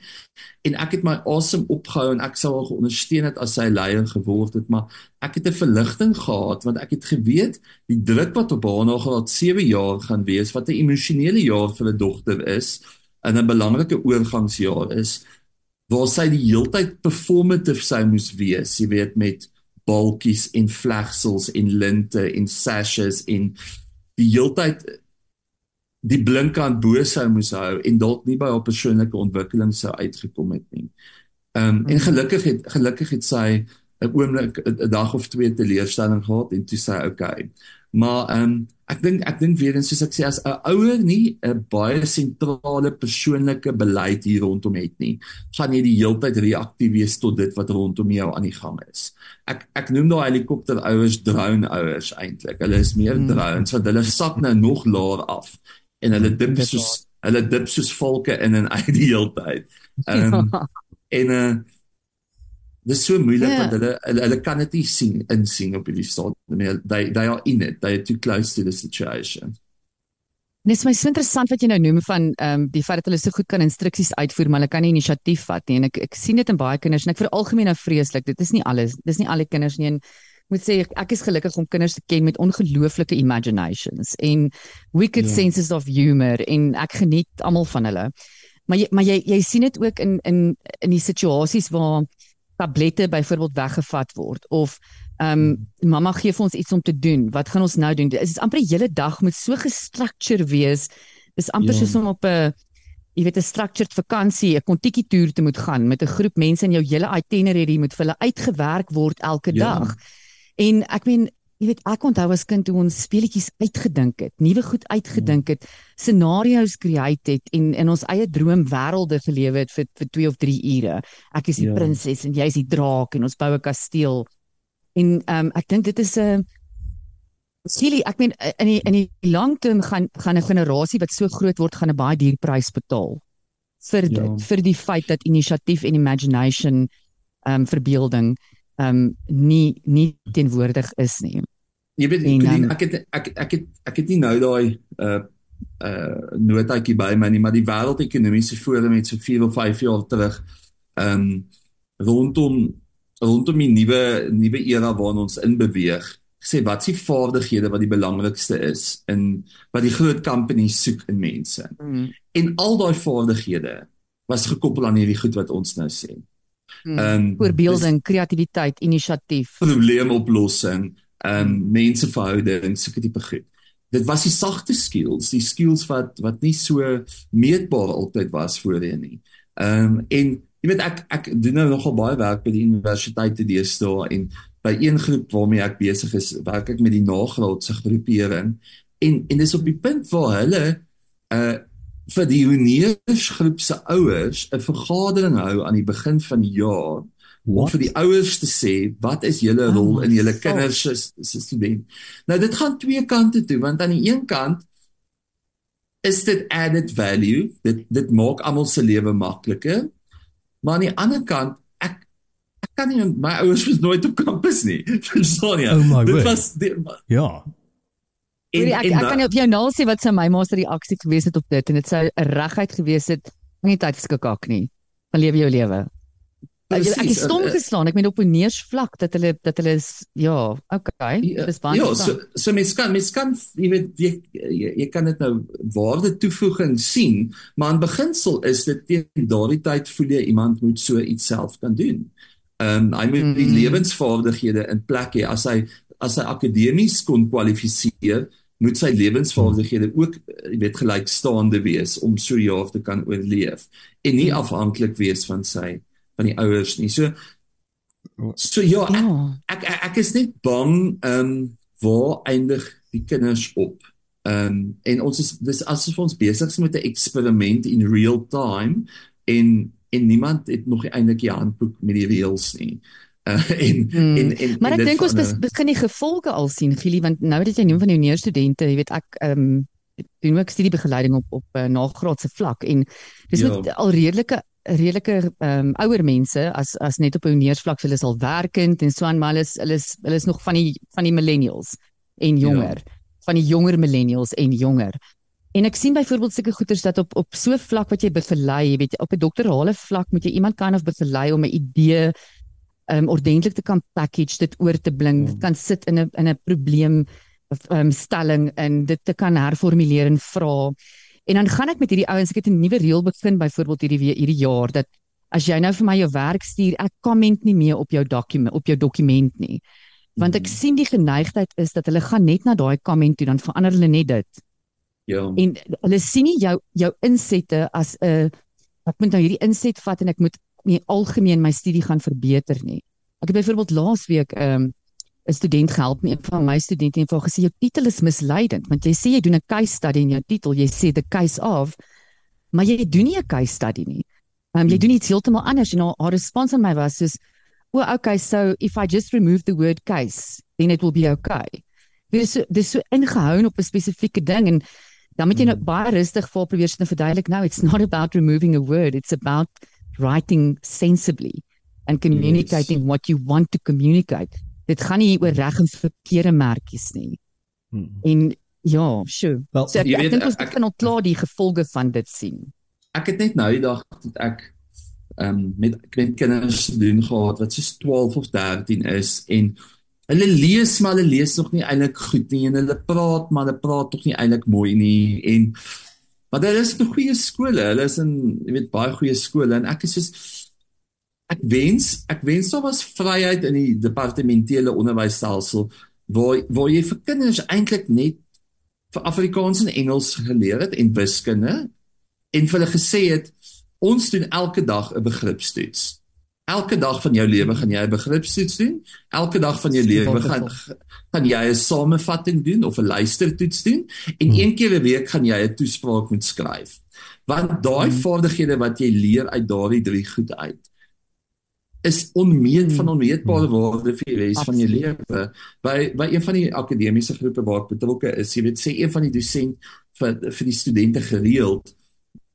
En ek het my asem opgehou en ek sou haar ondersteun het as sy leier geword het, maar ek het 'n verligting gehad want ek het geweet die druk wat op haar na graad 7 jaar gaan wees wat 'n emosionele jaar vir 'n dogter is en 'n belangrike oorgangsjaar is waar sy die heeltyd performative sou moes wees, jy weet met balkies en vlegsels en linte en sashes en die heeltyd die blinkkant bo sou moes hou en dalk nie by haar persoonlike ontwikkeling sou uitgekom het nie. Ehm um, en gelukkig het gelukkig het sy 'n oomblik 'n dag of twee teleurstelling gehad en toe sê okay. Maar ehm um, ek dink ek dink weer eens soos ek sê as 'n ouer nie 'n baie sentrale persoonlike beleid hier rondom het nie, gaan jy die heeltyd reaktief wees tot dit wat rondom jou aan die gang is. Ek ek noem daai helikopter ouers drone ouers eintlik. Hulle is meer hmm. drones want hulle sak nou nog laer af en hulle dip soos hulle dip soos volke in en <laughs> uit die heeltyd. <laughs> Ehm um, ja. en uh, Dis so moeilik yeah. want hulle, hulle hulle kan dit nie sien insien op hierdie stadium nie. They they are in it. They are too close to the situation. Dis my so interessant wat jy nou noem van ehm um, die feit dat hulle so goed kan instruksies uitvoer maar hulle kan nie inisiatief vat nie en ek ek sien dit in baie kinders en ek vir algemeen nou vreeslik. Dit is nie alles. Dis nie al die kinders nie en moet sê ek, ek is gelukkig om kinders te ken met ongelooflike imaginations en wicked yeah. Ja. senses of humor en ek geniet almal van hulle. Maar jy maar jy jy sien dit ook in in in die situasies waar tablette byvoorbeeld weggevat word of ehm um, mamma gee vir ons iets om te doen. Wat gaan ons nou doen? Dit is amper die hele dag moet so gestruktureer wees. Dis amper ja. soos om op 'n jy weet 'n structured vakansie, 'n kontiki toer te moet gaan met 'n groep mense en jou hele itinerary moet vir hulle uitgewerk word elke ja. dag. En ek meen jy weet ek onthou as kind toe ons speletjies uitgedink het, nuwe goed uitgedink het, scenario's create het en in ons eie droomwêrelde gelewe het vir vir 2 of 3 ure. Ek is die Ja. prinses en jy is die draak en ons bou 'n kasteel. En ehm um, ek dink dit is 'n uh, Skielik, ek meen in die in die langtermyn gaan gaan 'n generasie wat so groot word gaan 'n baie duur prys betaal vir dit, Ja. vir die feit dat inisiatief en imagination ehm um, verbeelding ehm um, nie nie teenwoordig is nie. Jy weet En, Colleen, um, ek het ek ek het ek het nie nou daai uh uh notaatjie by my nie, maar die wêreldekonomiese forum het so 4 of 5 jaar terug um rondom rondom die nuwe nuwe era waarin ons in beweeg gesê wat s'ie vaardighede wat die belangrikste is in wat die groot companies soek in mense. Mm. En al daai vaardighede was gekoppel aan hierdie goed wat ons nou sê. Mm. Um Voorbeelding, kreatiwiteit, inisiatief. probleemoplossing, ehm um, menseverhouding, sulke tipe goed. Dit was die sagte skills, die skills wat wat nie so meetbaar altyd was voorheen nie. Ehm um, en jy weet ek ek doen nou nogal baie werk by die universiteite deesdae en by een groep waarmee ek besig is, werk ek met die nagraadse groepering en en dis op die punt waar hulle uh vir die honeursgroep se ouers 'n vergadering hou aan die begin van die jaar om Wat? vir die ouers te sê wat is julle Oh rol in julle kinders se student. Nou dit gaan twee kante toe want aan die een kant is dit added value. Dit dit maak almal se lewe makliker. Maar aan die ander kant ek ek kan nie my ouers was nooit op kampus nie. <laughs> Verstaan jy? Oh dit was die, Ja. En, ek ek nou- kan op jou naal sê wat sy my ma se reaksie gewees het op dit en dit sou 'n reguit gewees het nie tyd geskak nie. Van lewe jou lewe. Ek, ek Precies, is stom en, eh, geslaan. Ek meen op 'n neersvlak dat hulle dat hulle is ja, okay. Ja, Dis baie ja, so so mens kan mens kan jy weet jy, jy, jy kan dit nou waarde toevoeging sien, maar in beginsel is dit teen daardie tyd voel jy iemand moet so iets self kan doen. Ehm um, hy moet die Mm. lewensvaardighede in plek hê as hy as hy akademies kon kwalifiseer moet sy lewensvaardighede ook eh, jy weet gelykstaande wees om so jaar te kan oorleef en nie Mm. afhanklik wees van sy van die ouers nie. So so ja, ek, Ja. ek ek, is net bang ehm um, waar eindig die kinders op. Ehm um, en ons is dis asof ons besig is met 'n eksperiment in real time en en niemand het nog eintlik die handboek met die reëls nie. Uh, <laughs> en, Hmm. en en Maar ek dink ons bes, begin die gevolge al sien, Gielie, want nou dat jy noem van die universiteitstudente, jy weet ek ehm um, doen ook studiebegeleiding op op uh, nagraadse vlak en dis Ja. met al redelike redelike ehm um, ouer mense as as net op universiteitsvlak hulle is al werkend en so aan maar hulle is hulle is hulle is nog van die van die millennials en jonger ja. van die jonger millennials en jonger En ek sien byvoorbeeld sulke goeters dat op op so 'n vlak wat jy begelei, jy weet op 'n doktorale vlak moet jy iemand kan of begelei om 'n idee um ordentlik te kan package, dit oor te bring, dit kan sit in 'n in 'n probleem um stelling en dit te kan herformuleer en vra. En dan gaan ek met hierdie ouens, ek het 'n nuwe reël begin byvoorbeeld hierdie we- hierdie jaar dat as jy nou vir my jou werk stuur, ek komment nie meer op jou dokument op jou dokument nie. Want ek sien die geneigtheid is dat hulle gaan net na daai komment toe dan verander hulle net dit Ja. en hulle sien nie jou jou insette as 'n ek moet nou hierdie inset vat en ek moet mee algemeen my studie gaan verbeter nie. Ek het byvoorbeeld laasweek 'n um, 'n student gehelp met een van my studente en vir gesê jou titel is misleidend want jy sê jy doen 'n case study in jou titel, jy sê the case of maar jy doen nie 'n case study nie. Um, jy doen iets heeltemal anders en haar, haar respons aan my was soos o, oh, okay, so if I just remove the word case, then it will be okay. Dis so dis so ingehou op 'n spesifieke ding en dan moet jy nou baie rustig vir haar probeer sit en verduidelik nou it's not about removing a word, it's about writing sensibly and communicating yes. what you want to communicate. Dit gaan nie oor reg en verkeerde merkies nie. Hmm. En ja, sure. Wel, So ek, ek weet, dink ons ek- begin al klaar die gevolge van dit sien. ek het net nou die dag dat ek ehm um, met met kinders te doen gehad wat soos 12 of 13 is en hulle lees maar hulle lees nog nie eintlik goed nie en hulle praat maar hulle praat tog nie eintlik mooi nie en maar daar is nog goeie skole hulle is in jy weet baie goeie skole en ek is soos ek wens ek wens daar was vryheid in die departementele onderwysstelsel waar waar jy vir kinders eintlik net vir Afrikaans en Engels geleer het en wiskunde en vir hulle gesê het ons doen elke dag 'n begripstoets. Elke dag van jou lewe gaan jy 'n begripstoets doen. Elke dag van jou lewe gaan gaan jy 'n samevatting doen of 'n luistertoets doen en een keer 'n week gaan jy 'n toespraak moet skryf. Want daai vaardighede wat jy leer uit daardie drie goed uit is onmeet van onmeetbare waarde vir die res van jou lewe. By by een van die akademiese groepe waar ek betrokke is, jy weet sê een van die dosent vir vir die studente gereeld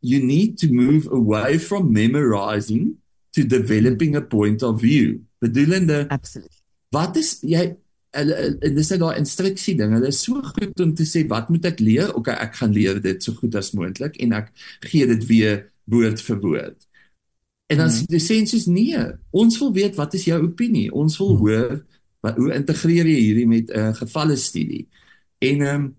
you need to move away from memorizing to developing a point of view. Bedoelende Absolutely. Wat is jy hulle dis net daai instruksie ding. Hulle is so goed om te sê wat moet ek leer? Okay, ek gaan leer dit so goed as moontlik en ek gee dit weer woord vir woord. En dan sê die sensies nee, ons wil weet wat is jou opinie? Ons wil hoor wat hoe integreer jy hierdie met 'n uh, gevalle studie? En ehm um,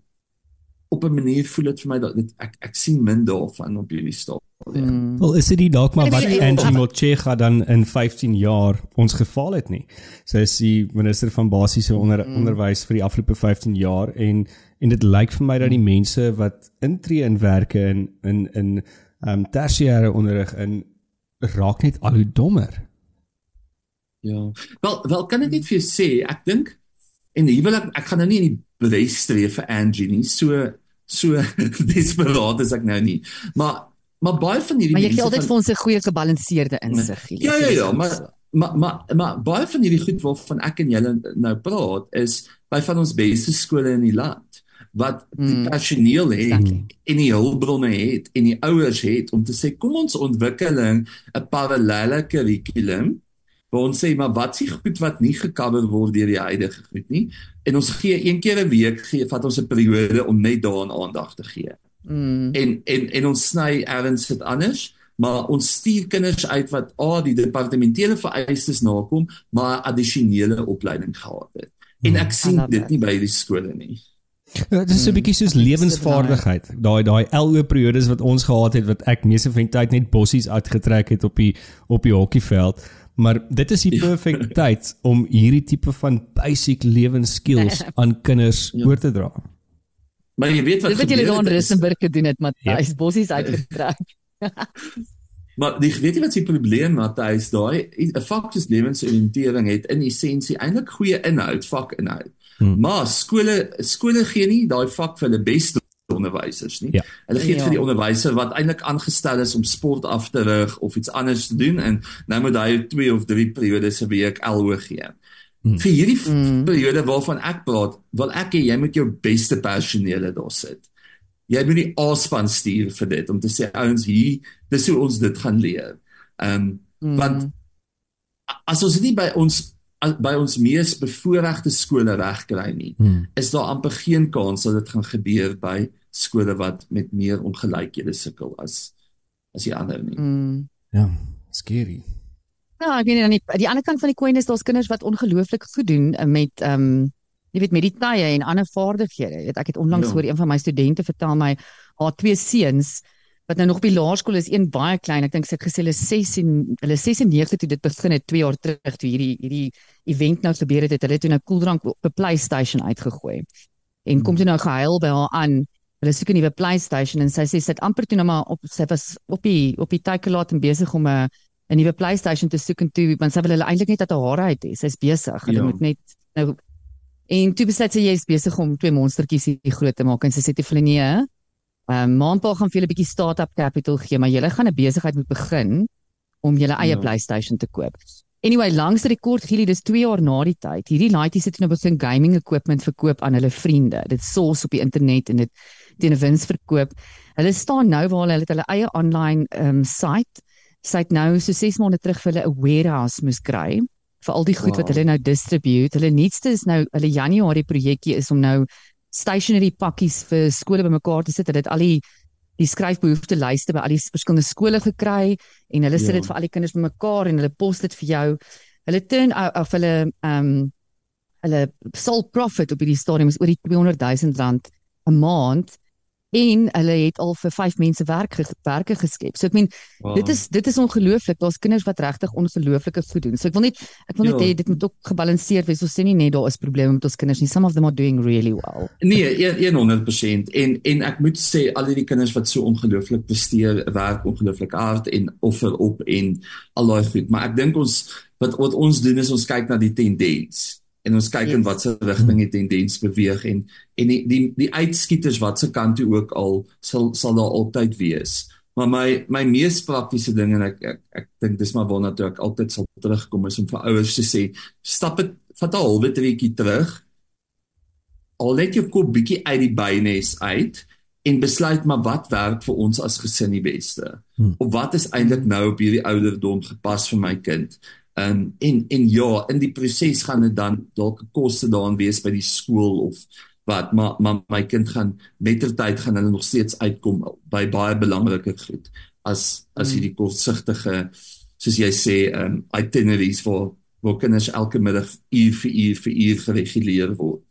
op 'n manier voel dit vir my dat dit, ek ek sien min daarvan op hierdie stadium. Mm. Wel is dit nie dalk maar wat Angie Motshega dan in 15 jaar ons geval het nie. Sy is die minister van basiese onder, Mm. onderwys vir die afgelope 15 jaar en en dit lyk vir my dat die mense wat intree in werke in in in ehm um, tersiêre onderrig in raak net al hoe dommer. Ja. Wel wel kan ek net vir jou sê, ek dink en hier wil ek ek gaan nou nie in die bewys stree vir Angie nie. So so <laughs> desperaat is ek nou nie. Maar maar baie van hierdie Maar jy gee altyd van- vir ons 'n goeie gebalanseerde insig. Gile. Ja ja ja, maar maar maar maar baie van hierdie goed waarvan ek en julle nou praat is by van ons beste skole in die land wat die Mm. personeel het Exactly. en die hulpbronne het en die ouers het om te sê kom ons ontwikkeling 'n parallelle kurrikulum waar ons sê maar wat s'ie goed wat nie gekover word deur die huidige goed nie en ons gee een keer 'n week gee vat ons 'n periode om net daaraan aandag te gee Mm. en en en ons sny erns dit anders maar ons stuur kinders uit wat a die departementele vereistes nakom maar addisionele opleiding gehad het en ek I sien dit nie by die skole nie Dit is so 'n bietjie soos lewensvaardigheid. Daai daai LO periodes wat ons gehad het wat ek meeste van die tyd net bossies uitgetrek het op die op die hokkieveld. Maar dit is die perfekte <laughs> tyd om hierdie tipe van basic lewensskills aan kinders Ja. oor te dra. maar jy weet wat Dit wat julle daar in Rissenburg gedoen het, Matthys, bossies uitgetrek. <laughs> Maar die weet jy wat se probleem Matthys daai 'n vak soos lewensoriëntering het in essensie eintlik goeie inhoud, vakinhoud. Hmm. Maar skole skole gee nie daai vak vir hulle beste onderwysers nie. Ja. Hulle gee dit Ja. vir die onderwyser wat eintlik aangestel is om sport af te rig of iets anders te doen en nou moet hy 2 of 3 periodes 'n week LO gee. Hmm. Vir hierdie Hmm. periode waarvan ek praat, wil ek hê jy moet jou beste personele daar sit. Jy moet die A-span stuur vir dit om te sê ouens hier, dis hoe ons dit gaan leer. Ehm um, Mm. want as ons dit nie by ons by ons mees bevoorregte skole regkry nie, Hmm. is daar amper geen kans dat dit gaan gebeur by skole wat met meer ongelykhede sukkel as as die ander nie. Mm. Ja, scary. Ja, ek weet nie aan die, die ander kant van die koin is daar's kinders wat ongelooflik goed doen eh, met ehm um, jy weet met die tye en ander vaardighede. Jy weet ek het onlangs Ja. hoor een van my studente vertel my haar twee seuns wat nou nog die laerskool is, een baie klein. Ek dink sy het gesê hulle is 6 en hulle is 6 en 9 toe dit begin het 2 jaar terug toe hierdie hierdie event nou gebeur het, het hulle toe nou koeldrank op 'n PlayStation uitgegooi. En kom toe nou gehuil by haar aan. Hulle soek 'n nuwe PlayStation en sy sê sy het amper toe nou maar op sy was op die op die teikenlaat en besig om 'n 'n nuwe PlayStation te soek en toe want sy wil hulle eintlik net uit haar hare uit hê. Sy's besig. Hulle Ja. moet net nou en toe besluit sy jy's besig om twee monstertjies hier groot te maak en sy sê toe vir hulle nee. Ehm um, maanpa gaan vir julle 'n bietjie start-up capital gee, maar julle gaan 'n besigheid moet begin om julle eie Ja. PlayStation te koop. Anyway, langs die rekord Gili, dis 2 jaar na die tyd. Hierdie laities het nou begin gaming equipment verkoop aan hulle vriende. Dit source op die internet en dit teen 'n wins verkoop. Hulle staan nou waar hulle het hulle eie online ehm um, site. Sy het nou so 6 maande terug vir hulle 'n warehouse moes kry vir al die goed wow. wat hulle nou distribute. Hulle nuutste is nou hulle Januarie projekkie is om nou stationery pakkies vir skole bymekaar te sit. Hulle het al die die skryfbehoefte lyste by al die verskillende skole gekry en hulle sit Ja. dit vir al die kinders bymekaar en hulle pos dit vir jou. Hulle turn of hulle ehm um, hulle sole profit op hierdie stadium is oor die 200 000 rand 'n maand en hulle het al vir 5 mense werk werke geskep. So ek meen Wow. dit is dit is ongelooflik. Daar's kinders wat regtig ongelooflike goed doen. So ek wil net ek wil net Ja. hê dit moet ook gebalanseerd wees. Ons sê nie net daar is probleme met ons kinders nie. Some of them are doing really well. Nee, een- 100% en en ek moet sê al hierdie kinders wat so ongelooflik presteer, werk ongelooflik hard en offer op en al daai goed, maar ek dink ons wat wat ons doen is ons kyk na die tendens en ons kyk in watter rigting die tendens beweeg en en die die, die uitskieters wat se kant toe ook al sal sal daar altyd wees. Maar my my mees praktiese ding en ek ek, ek dink dis maar waarna toe ek altyd sal terugkom is om vir ouers te sê stap dit vat 'n halwe treukie terug al net jou kop bietjie uit die bynes uit en besluit maar wat werk vir ons as gesin die beste. Hmm. Of wat is eintlik nou op hierdie ouderdom gepas vir my kind? Um en en ja, in die proses gaan dit dan dalk koste daarin wees by die skool of wat maar maar my kind gaan mettertyd gaan hulle nog steeds uitkom by baie belangrike goed as as Hmm. hierdie kortsigtige soos jy sê um itineraries vir waar kinders elke middag uur vir uur vir uur gereguleer word.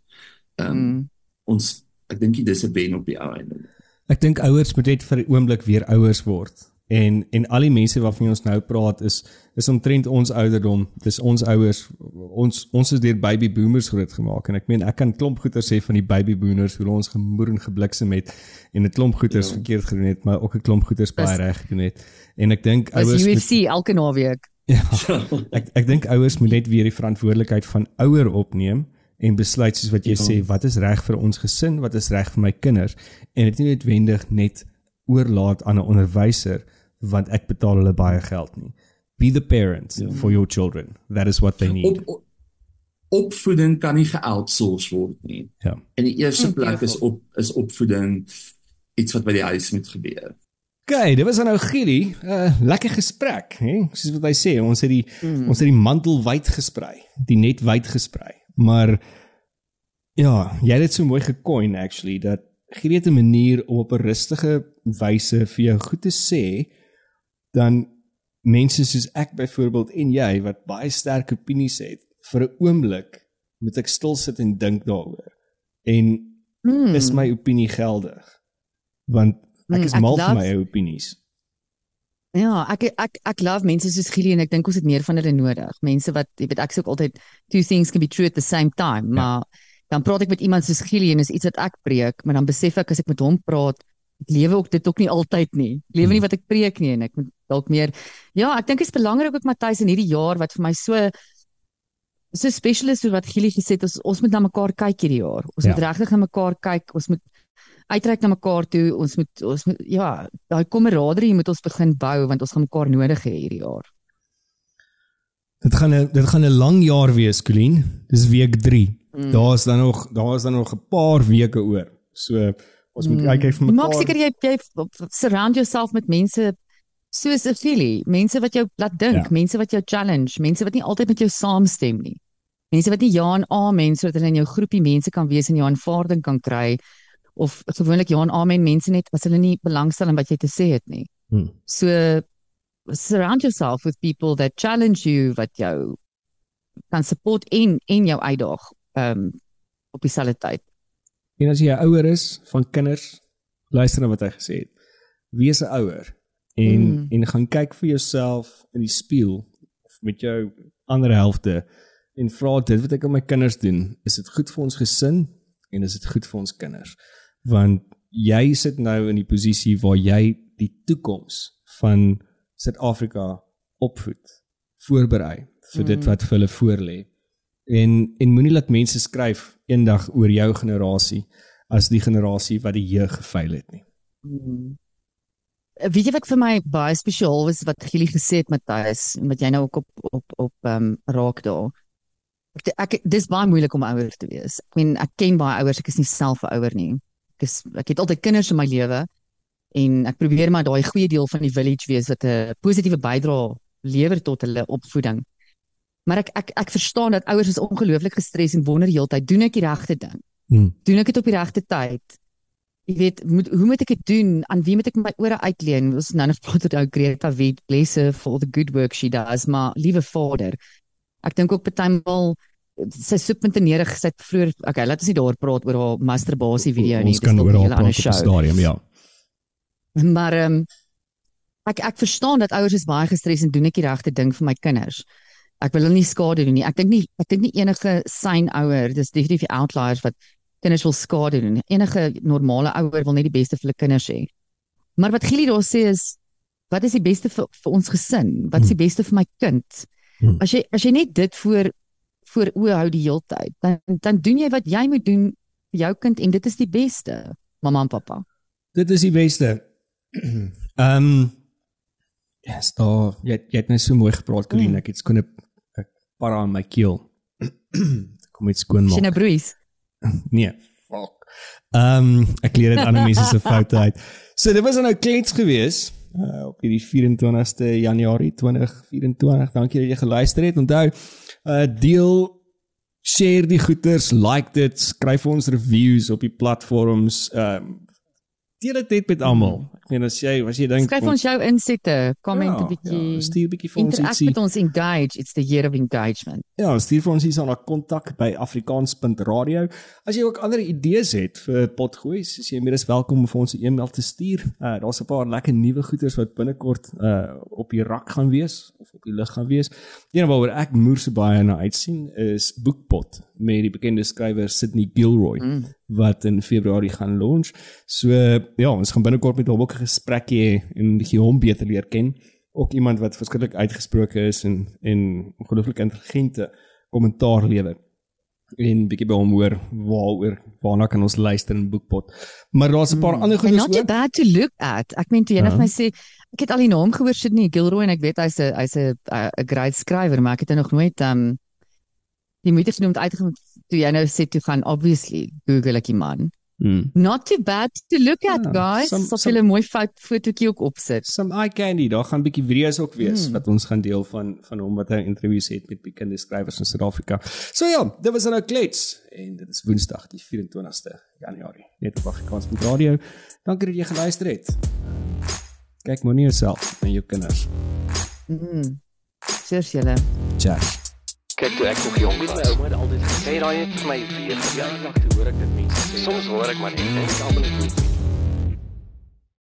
Ehm um, Mm. ons ek dink nie dis 'n wen op die ou einde. Ek dink ouers moet net vir 'n oomblik weer ouers word. En en al die mense waarvan ons nou praat is is omtrent ons ouderdom. Dis ons ouers. Ons ons is deur baby boomers grootgemaak en ek meen ek kan klomp goeie sê van die baby boomers hoe hulle ons gemoer en gebliksem het en 'n klomp goeie Ja. verkeerd gedoen het, maar ook 'n klomp goeie baie reg gedoen het. En ek dink ouers moet, UFC elke naweek. ja, <laughs> ek ek dink ouers moet net weer die verantwoordelikheid van ouer opneem en besluit soos wat jy Ja. sê wat is reg vir ons gesin, wat is reg vir my kinders en dit nie noodwendig net oorlaat aan 'n onderwyser want ek betaal hulle baie geld nie. Be the parent Ja. for your children. That is what they need. Op, op opvoeding kan nie geoutsource word nie. Ja. In die eerste Mm, plek is op is opvoeding iets wat by die huis moet gebeur. Okay, dit was nou Gielie, 'n uh, lekker gesprek, hè? Soos wat hy sê, ons het die Mm. ons het die mantel wyd gesprei, die net wyd gesprei. Maar ja, jy het dit so mooi gecoin actually dat Gielie het 'n manier om op 'n rustige wyse vir jou goed te sê dan mense soos ek byvoorbeeld en jy wat baie sterk opinies het vir 'n oomblik moet ek stil sit en dink daaroor. En Mm. is my opinie geldig? Want ek Mm, is mal vir my eie opinies. Ja, ek ek ek love mense soos Gielie en ek dink ons het meer van hulle nodig. Mense wat jy weet ek sê ook altyd two things can be true at the same time, Ja. maar dan praat ek met iemand soos Gielie en is iets wat ek preek, maar dan besef ek as ek met hom praat, ek lewe ook dit ook nie altyd nie. Ek lewe nie wat ek preek nie en ek moet dalk meer Ja, ek dink dit is belangrik ook Matthys in hierdie jaar wat vir my so so special is soos wat Gielie gesê het, ons ons moet na mekaar kyk hierdie jaar. Ons Ja. moet regtig na mekaar kyk. Ons moet uitreik na mekaar toe. Ons moet ons moet ja, daai kameraderie moet ons begin bou want ons gaan mekaar nodig hê hierdie jaar. Dit gaan 'n dit gaan 'n lang jaar wees, Colleen. Dis week 3. Mm. Daar's dan nog daar's dan nog 'n paar weke oor. So ons moet Mm. kyk kyk vir mekaar. Maak seker jy jy surround yourself met mense soos Philly, mense wat jou laat dink, Ja. mense wat jou challenge, mense wat nie altyd met jou saamstem nie. Mense wat nie ja en amen sodat hulle in jou groepie mense kan wees en jou aanvaarding kan kry of gewoonlik ja en amen mense net as hulle nie belangstel in wat jy te sê het nie. Hmm. So surround yourself with people that challenge you wat jou kan support en en jou uitdaag um op dieselfde tyd. En as jy 'n ouer is van kinders, luister na wat hy gesê het. Wees 'n ouer en Mm. en gaan kyk vir jouself in die spieël of met jou ander helfte en vra dit wat ek aan my kinders doen, is dit goed vir ons gesin en is dit goed vir ons kinders? Want jy sit nou in die posisie waar jy die toekoms van Suid-Afrika opvoed, voorberei vir dit Mm. wat vir hulle voorlê. En en moenie laat mense skryf eendag oor jou generasie as die generasie wat die jeug gefaal het nie. Mm. Weet jy wat vir my baie spesiaal was wat Gielie gesê het Matthys en wat jy nou ook op op op ehm um, raak daar. Ek, ek dis baie moeilik om ouer te wees. Ek meen ek ken baie ouers, ek is nie self 'n ouer nie. Ek is ek het altyd kinders in my lewe en ek probeer maar daai goeie deel van die village wees wat 'n positiewe bydrae lewer tot hulle opvoeding. Maar ek ek ek verstaan dat ouers is ongelooflik gestres en wonder heeltyd, doen ek die regte ding? Hmm. doen ek dit op die regte tyd? Jy weet, moet hoe moet ek dit doen? Aan wie moet ek my ore uitleen? Ons nou nog praat oor ou Greta Wit, bless her for all the good work she does, maar liewe Vader, ek dink ook partymal sy subpuntenerig sy het vroeër okay, laat ons nie daaroor praat oor haar masturbasie video nie. Ons kan oor 'n haar praat op show. stadium, ja. Maar ehm um, ek ek verstaan dat ouers is baie gestres en doen ek die regte ding vir my kinders. Ek wil hulle nie skade doen nie. Ek dink nie ek dink nie enige sane ouer, dis definitief die outliers wat kinders wil skade doen. Enige normale ouer wil net die beste vir hulle kinders hê. Maar wat Gielie daar sê is wat is die beste vir vir ons gesin? Wat is die beste vir my kind? Hmm. As jy as jy net dit voor voor oë hou die hele tyd, dan dan doen jy wat jy moet doen vir jou kind en dit is die beste, mamma en pappa. Dit is die beste. <clears throat> Ehm um, ja, yes, daar jy jy het net so mooi gepraat, Colleen. Mm. Ek het skoon 'n para in my keel. <clears throat> Kom net skoon Sien maak. 'n bruis. <laughs> Nee, fuck. Ehm um, ek leer dit ander <laughs> mense se foute uit. So dit was nou klets gewees uh, op hierdie 24ste Januarie 2024. Dankie dat jy geluister het. Onthou uh deel share die goeters, like dit, skryf ons reviews op die platforms. Ehm um, deel dit net met almal. Ek meen as jy as jy dink Skryf ons jou insette, comment 'n ja, bietjie. ja, stuur bietjie vir ons ietsie. met ons engage. It's the year of engagement. Ja, stuur vir ons hier na kontak by afrikaans.radio. As jy ook ander idees het vir potgoeis, is jy meer as welkom om vir ons 'n e-mail te stuur. Uh daar's 'n paar lekker nuwe goeders wat binnekort uh op die rak gaan wees of op die lig gaan wees. Een waaroor ek moer so baie na uitsien is Boekpot met die bekende skrywer Sydney Gilroy mm. wat in Februarie gaan launch. So ja, ons gaan binnekort met hom ook 'n gesprek hê en bietjie hom beter leer ken ook iemand wat verskriklik uitgesproke is en en ongelooflik intelligente kommentaar lewer. En bietjie by hom hoor waaroor waarna kan ons luister in Boekpot. Maar daar's 'n paar ander And goedes not bad to look at. Ek meen toe een Ja. my sê ek het al die naam gehoor Sydney Gilroy en ek weet hy's 'n hy's 'n 'n great skrywer, maar ek het hom nog nooit um die moeite geneem om uit te gaan toe jy nou sê toe gaan obviously Google ek die man. Hmm. Not too bad to look at Ja, guys. some- Sal jy 'n mooi fotootjie ook opsit. Some eye candy, daar gaan bietjie video's ook wees Hmm. wat ons gaan deel van van hom wat hy interviews het met bekende skrywers in Suid-Afrika. So ja, dit was nou klets en dit is Woensdag die 24ste Januarie net op Afrikaans met radio. Dankie dat jy geluister het. Kyk mooi na jouself en jou kinders. Mm. Cheers julle. Cheers. Kyk toe ek nog jong was, my ouma het altyd gesê daai het vir my weer verjaardag toe hoor ek dit mense sê. Soms hoor ek maar net en ek almal goed.